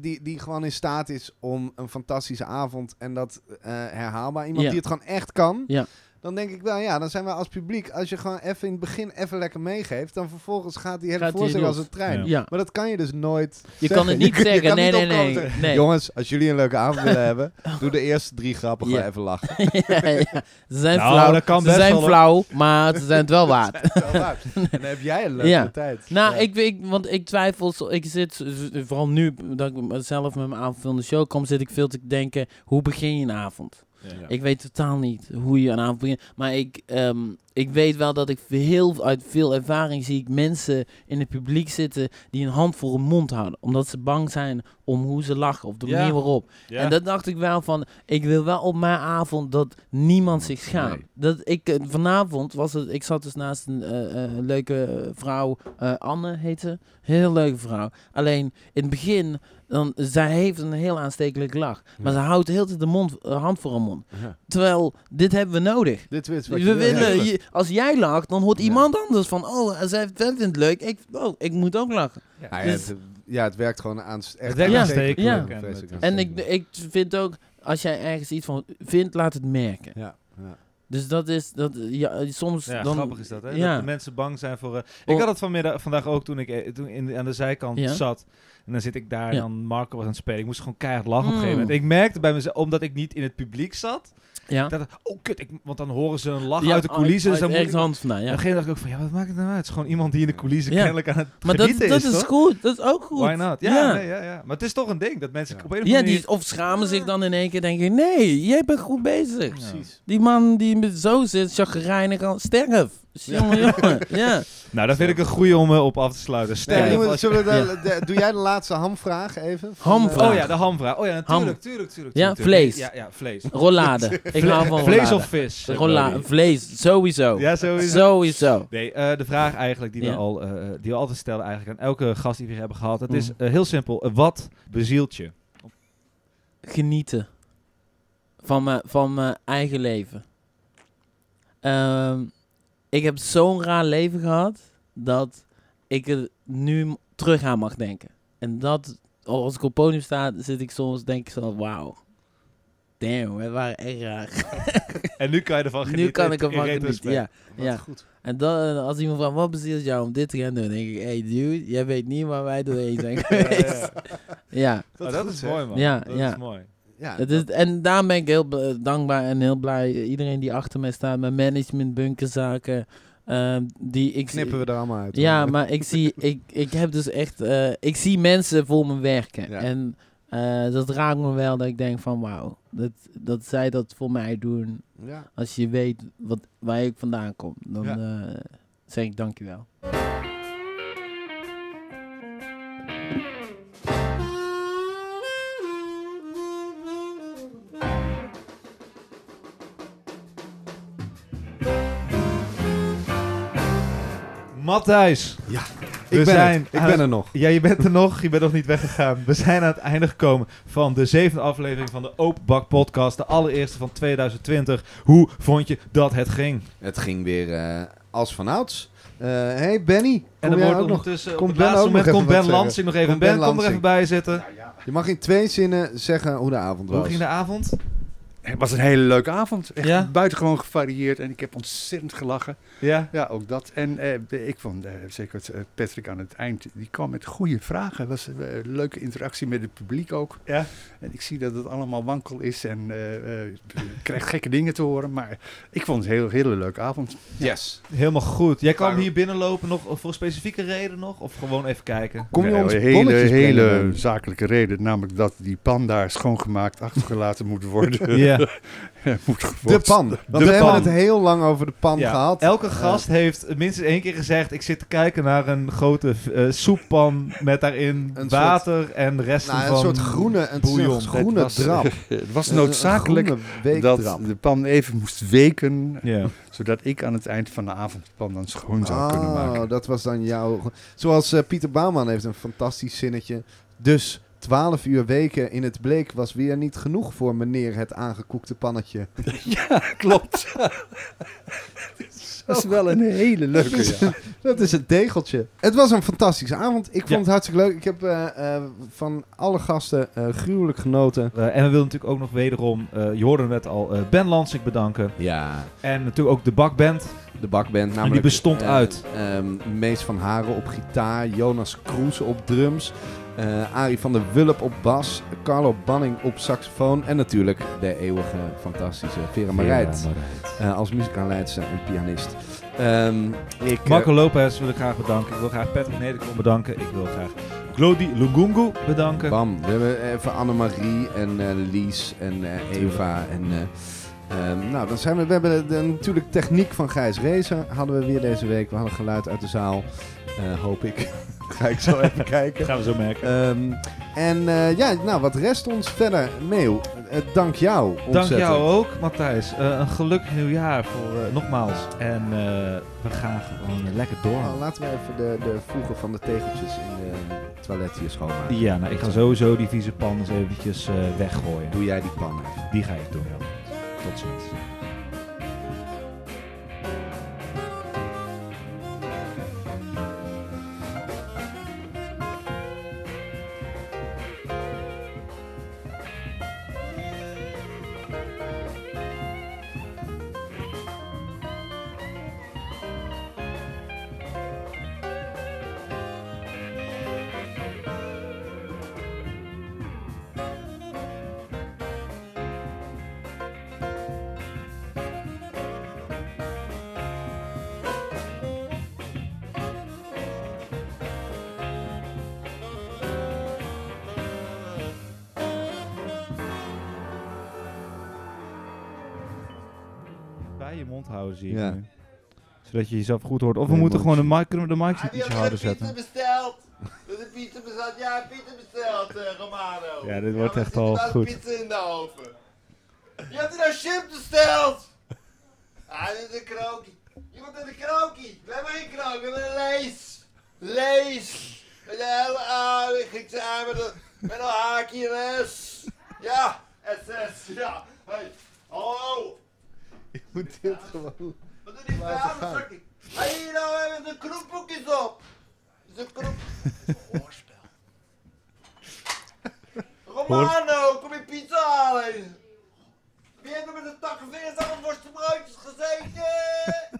die, die gewoon in staat is om een fantastische avond en dat eh, herhaalbaar, iemand Ja. die het gewoon echt kan. Ja. Dan denk ik wel, ja, dan zijn we als publiek, als je gewoon even in het begin even lekker meegeeft, dan vervolgens gaat die hele Gaat voorstelling als een trein. Ja. ja. Maar dat kan je dus nooit Je zeggen. kan het niet zeggen. Nee, niet nee, nee. zeggen, nee. Jongens, als jullie een leuke avond willen hebben, doe de eerste drie grappen gewoon Ja. even lachen. ja, ja. Ze zijn Nou, flauw. dat kan ze best zijn wel, flauw, maar ze zijn het wel waard. Wel waar. En dan heb jij een leuke Ja. tijd. Nou, Ja. ik, ik, want ik twijfel, ik zit, vooral nu dat ik zelf met mijn avondvullende show kom, zit ik veel te denken, hoe begin je een avond? Ja. Ik weet totaal niet hoe je een avond begint, maar ik, ehm, ik weet wel dat ik heel, uit veel ervaring zie ik mensen in het publiek zitten die een hand voor hun mond houden, omdat ze bang zijn om hoe ze lachen of de Ja. manier waarop. Ja. En dat dacht ik wel van, ik wil wel op mijn avond dat niemand zich schaamt. Nee. Dat ik, eh, vanavond was het, ik zat dus naast een eh, eh, leuke vrouw, eh, Anne heet ze, heel leuke vrouw. Alleen in het begin, dan, zij heeft een heel aanstekelijke lach, maar ze houdt de hele tijd de mond, eh, hand voor haar mond. Ja. Terwijl, dit hebben we nodig. Dit is wat We je wil. willen, je- als jij lacht, dan hoort Ja. iemand anders van, oh, zij, zij vindt het leuk, ik, oh, ik moet ook lachen. Ja, Dus- het, ja, het werkt gewoon aan. Echt Het werkt Ja. aanstekelijk. Ja. En ik, ik vind ook, als jij ergens iets van vindt, laat het merken. Ja, ja. Dus dat is, dat, ja, soms Ja, dan... grappig is dat, hè? Ja. Dat de mensen bang zijn voor... eh, Oh. Ik had het vanmiddag, vandaag ook toen ik eh, toen in, aan de zijkant Ja. zat. En dan zit ik daar en dan Marco was aan het spelen. Ik moest gewoon keihard lachen op een Mm. gegeven moment. Ik merkte bij mezelf, omdat ik niet in het publiek zat, Ja. dat oh kut, ik, want dan horen ze een lach Ja, uit de coulissen. dus dan moet ik, hand vandaan, ja. op een gegeven moment dacht ik ook van, ja, wat maakt het nou uit? Het is gewoon iemand die in de coulissen Ja. kennelijk aan het Maar dat, genieten dat is, is goed, dat is ook goed. Why not? Ja, Ja. Nee, ja, ja. Maar het is toch een ding dat mensen Ja. op een of Ja, die, of schamen zich dan in één keer denken, nee, jij bent goed bezig. Ja. Precies. Die man die met zo zit, chagrijnig sterf. Jongen, jongen, ja. Nou, daar vind ik een goeie om eh, op af te sluiten. Nee, we- we de- de- doe jij de laatste hamvraag even? Hamvraag. Oh ja, de hamvraag. Oh ja, natuurlijk, Ham. tuurlijk, tuurlijk. Ja, tuurlijk. vlees. Ja, ja, vlees. Rollade. Ik hou van Vlees rollade. of vis? Rolla Brody? vlees, sowieso. Ja, sowieso. Sowieso. Nee, eh, de vraag eigenlijk die, we al, eh, die we altijd stellen eigenlijk aan elke gast die we hier hebben gehad. Het is eh, heel simpel. Wat bezielt je? Genieten. Van mijn, van mijn eigen leven. Ehm, ik heb zo'n raar leven gehad, dat ik er nu terug aan mag denken. en dat, als ik op het podium sta, zit ik soms, denk ik zo, wauw. Damn, we waren echt raar. En nu kan je ervan genieten. nu kan ik ervan genieten, ja. Wat ja. goed. En dan, eh, als iemand vraagt, wat bezielt jou om dit te gaan doen? Dan denk ik, hey dude, jij weet niet waar wij doorheen zijn Ja, geweest. ja. Ja, Oh, dat goed, is mooi, man. Ja, dat ja. is mooi. Ja, is, en daarom ben ik heel bl- dankbaar en heel blij. Iedereen die achter mij staat, mijn management, bunkerzaken, ehm, die ik knippen we er allemaal uit. Ja, hoor. maar ik zie, ik, ik heb dus echt, eh, ik zie mensen voor me werken. Ja. En eh, dat raakt me wel dat ik denk van wauw, dat, dat zij dat voor mij doen. Ja. Als je weet wat, waar ik vandaan kom, dan Ja. eh, zeg ik dankjewel. Matthijs. Ja, ik ben, zijn ik ben er nog. Ja, je bent er nog. Je bent nog niet weggegaan. We zijn aan het einde gekomen van de zevende aflevering van de Open Bak podcast. De allereerste van 2020. Hoe vond je dat het ging? Het ging weer eh, als vanouds. Eh hey Benny, En kom jij wordt ook nog? ondertussen, op het Ben laatste moment komt even Ben Lansing nog even. Ben, Ben kom er even bij zitten. Je mag in twee zinnen zeggen hoe de avond was. Hoe ging de avond? Het was een hele leuke avond. Echt Ja? buitengewoon gevarieerd en ik heb ontzettend gelachen. Ja? Ja, ook dat. En eh, ik vond eh, zeker eh, Patrick aan het eind, die kwam met goede vragen. Het was een leuke interactie met het publiek ook. Ja? En ik zie dat het allemaal wankel is en eh, eh, je krijgt gekke dingen te horen. Maar ik vond het een heel, hele leuke avond. Yes. Helemaal goed. Jij kwam hier binnenlopen nog voor een specifieke reden nog? Of gewoon even kijken? Kom je Nee, ons een hele, hele zakelijke reden, namelijk dat die pan daar schoongemaakt achtergelaten moet worden. Ja. moet De pan. Want De we hebben het heel lang over de pan Ja, gehad. Elke Eh, gast heeft minstens één keer gezegd: Ik zit te kijken naar een grote eh, soeppan met daarin Een water en resten nou, van. een soort groene, een soort groene Het was, drap. Het was Een- noodzakelijk een dat de pan even moest weken, Ja. zodat ik aan het eind van de avond de pan dan schoon zou kunnen Oh, maken. dat was dan jouw... Zoals eh, Pieter Bouwman heeft een fantastisch zinnetje. Dus 12 uur weken in het bleek was weer niet genoeg voor meneer het aangekoekte pannetje. Ja, klopt. dat is wel een hele leuke, ja. Dat is het degeltje. Het was een fantastische avond. Ik vond Ja. het hartstikke leuk. Ik heb eh, eh, van alle gasten eh, gruwelijk genoten. En we willen natuurlijk ook nog wederom, eh, je hoorde net al, eh, Ben Lansing bedanken. Ja, En natuurlijk ook de Bakband. de bakband. die Namelijk, bestond eh, uit? ehm, Mees van Haren op gitaar, Jonas Kroes op drums, eh Arie van der Wulp op bas, Carlo Banning op saxofoon en natuurlijk de eeuwige fantastische Vera Marijt eh, als muzikaanleidster en pianist. Ehm, ik, eh, Marco Lopez wil ik graag bedanken. Ik wil graag Patrick Nederkom bedanken. Ik wil graag Glody Lungungu bedanken. Bam, we hebben even Annemarie en eh, Lies en Eva en... eh, ehm, nou, dan zijn we, we hebben de, de- natuurlijk techniek van Gijs Rezer hadden we weer deze week. We hadden geluid uit de zaal, eh, hoop ik. Ga ik zo even kijken. gaan we zo merken. Ehm, en eh, ja, nou, wat rest ons verder? Meeuw, eh, dank jou Dank jou ook, Matthijs. Eh, een gelukkig nieuwjaar voor eh, nogmaals. En eh, we gaan gewoon lekker door. Nou, laten we even de, de voegen van de tegeltjes in de toilet hier schoonmaken. Ja, nou, ik ga sowieso die vieze pan eens eventjes eh, weggooien. Doe jij die pan even. Die ga ik doen, ja. Tot ziens. Zodat je jezelf goed hoort. Of we Nee, moeten gewoon de mic, kunnen we de mics iets harder zetten. besteld. Er is pizza besteld. Ja, pizza besteld, eh, Romano. Ja, dit wordt echt er al goed. pizza in de oven. Je hebt er nou chip besteld. Ah, dit is een krokie. Iemand heeft een krokie. We hebben geen krokie, we hebben een lees. Lees. Met een hele aardige Griekse aan met een, met een haakje en een S. Ja, SS. Ja. Hey. Hallo. Je moet dit gewoon... Hij hier nou hebben zijn kroepboekjes op. Ze kroep... Hoorspel. Romano, kom je pizza halen. Wie heeft er met een takken geveerd aan een worstenbroodjes gezeten?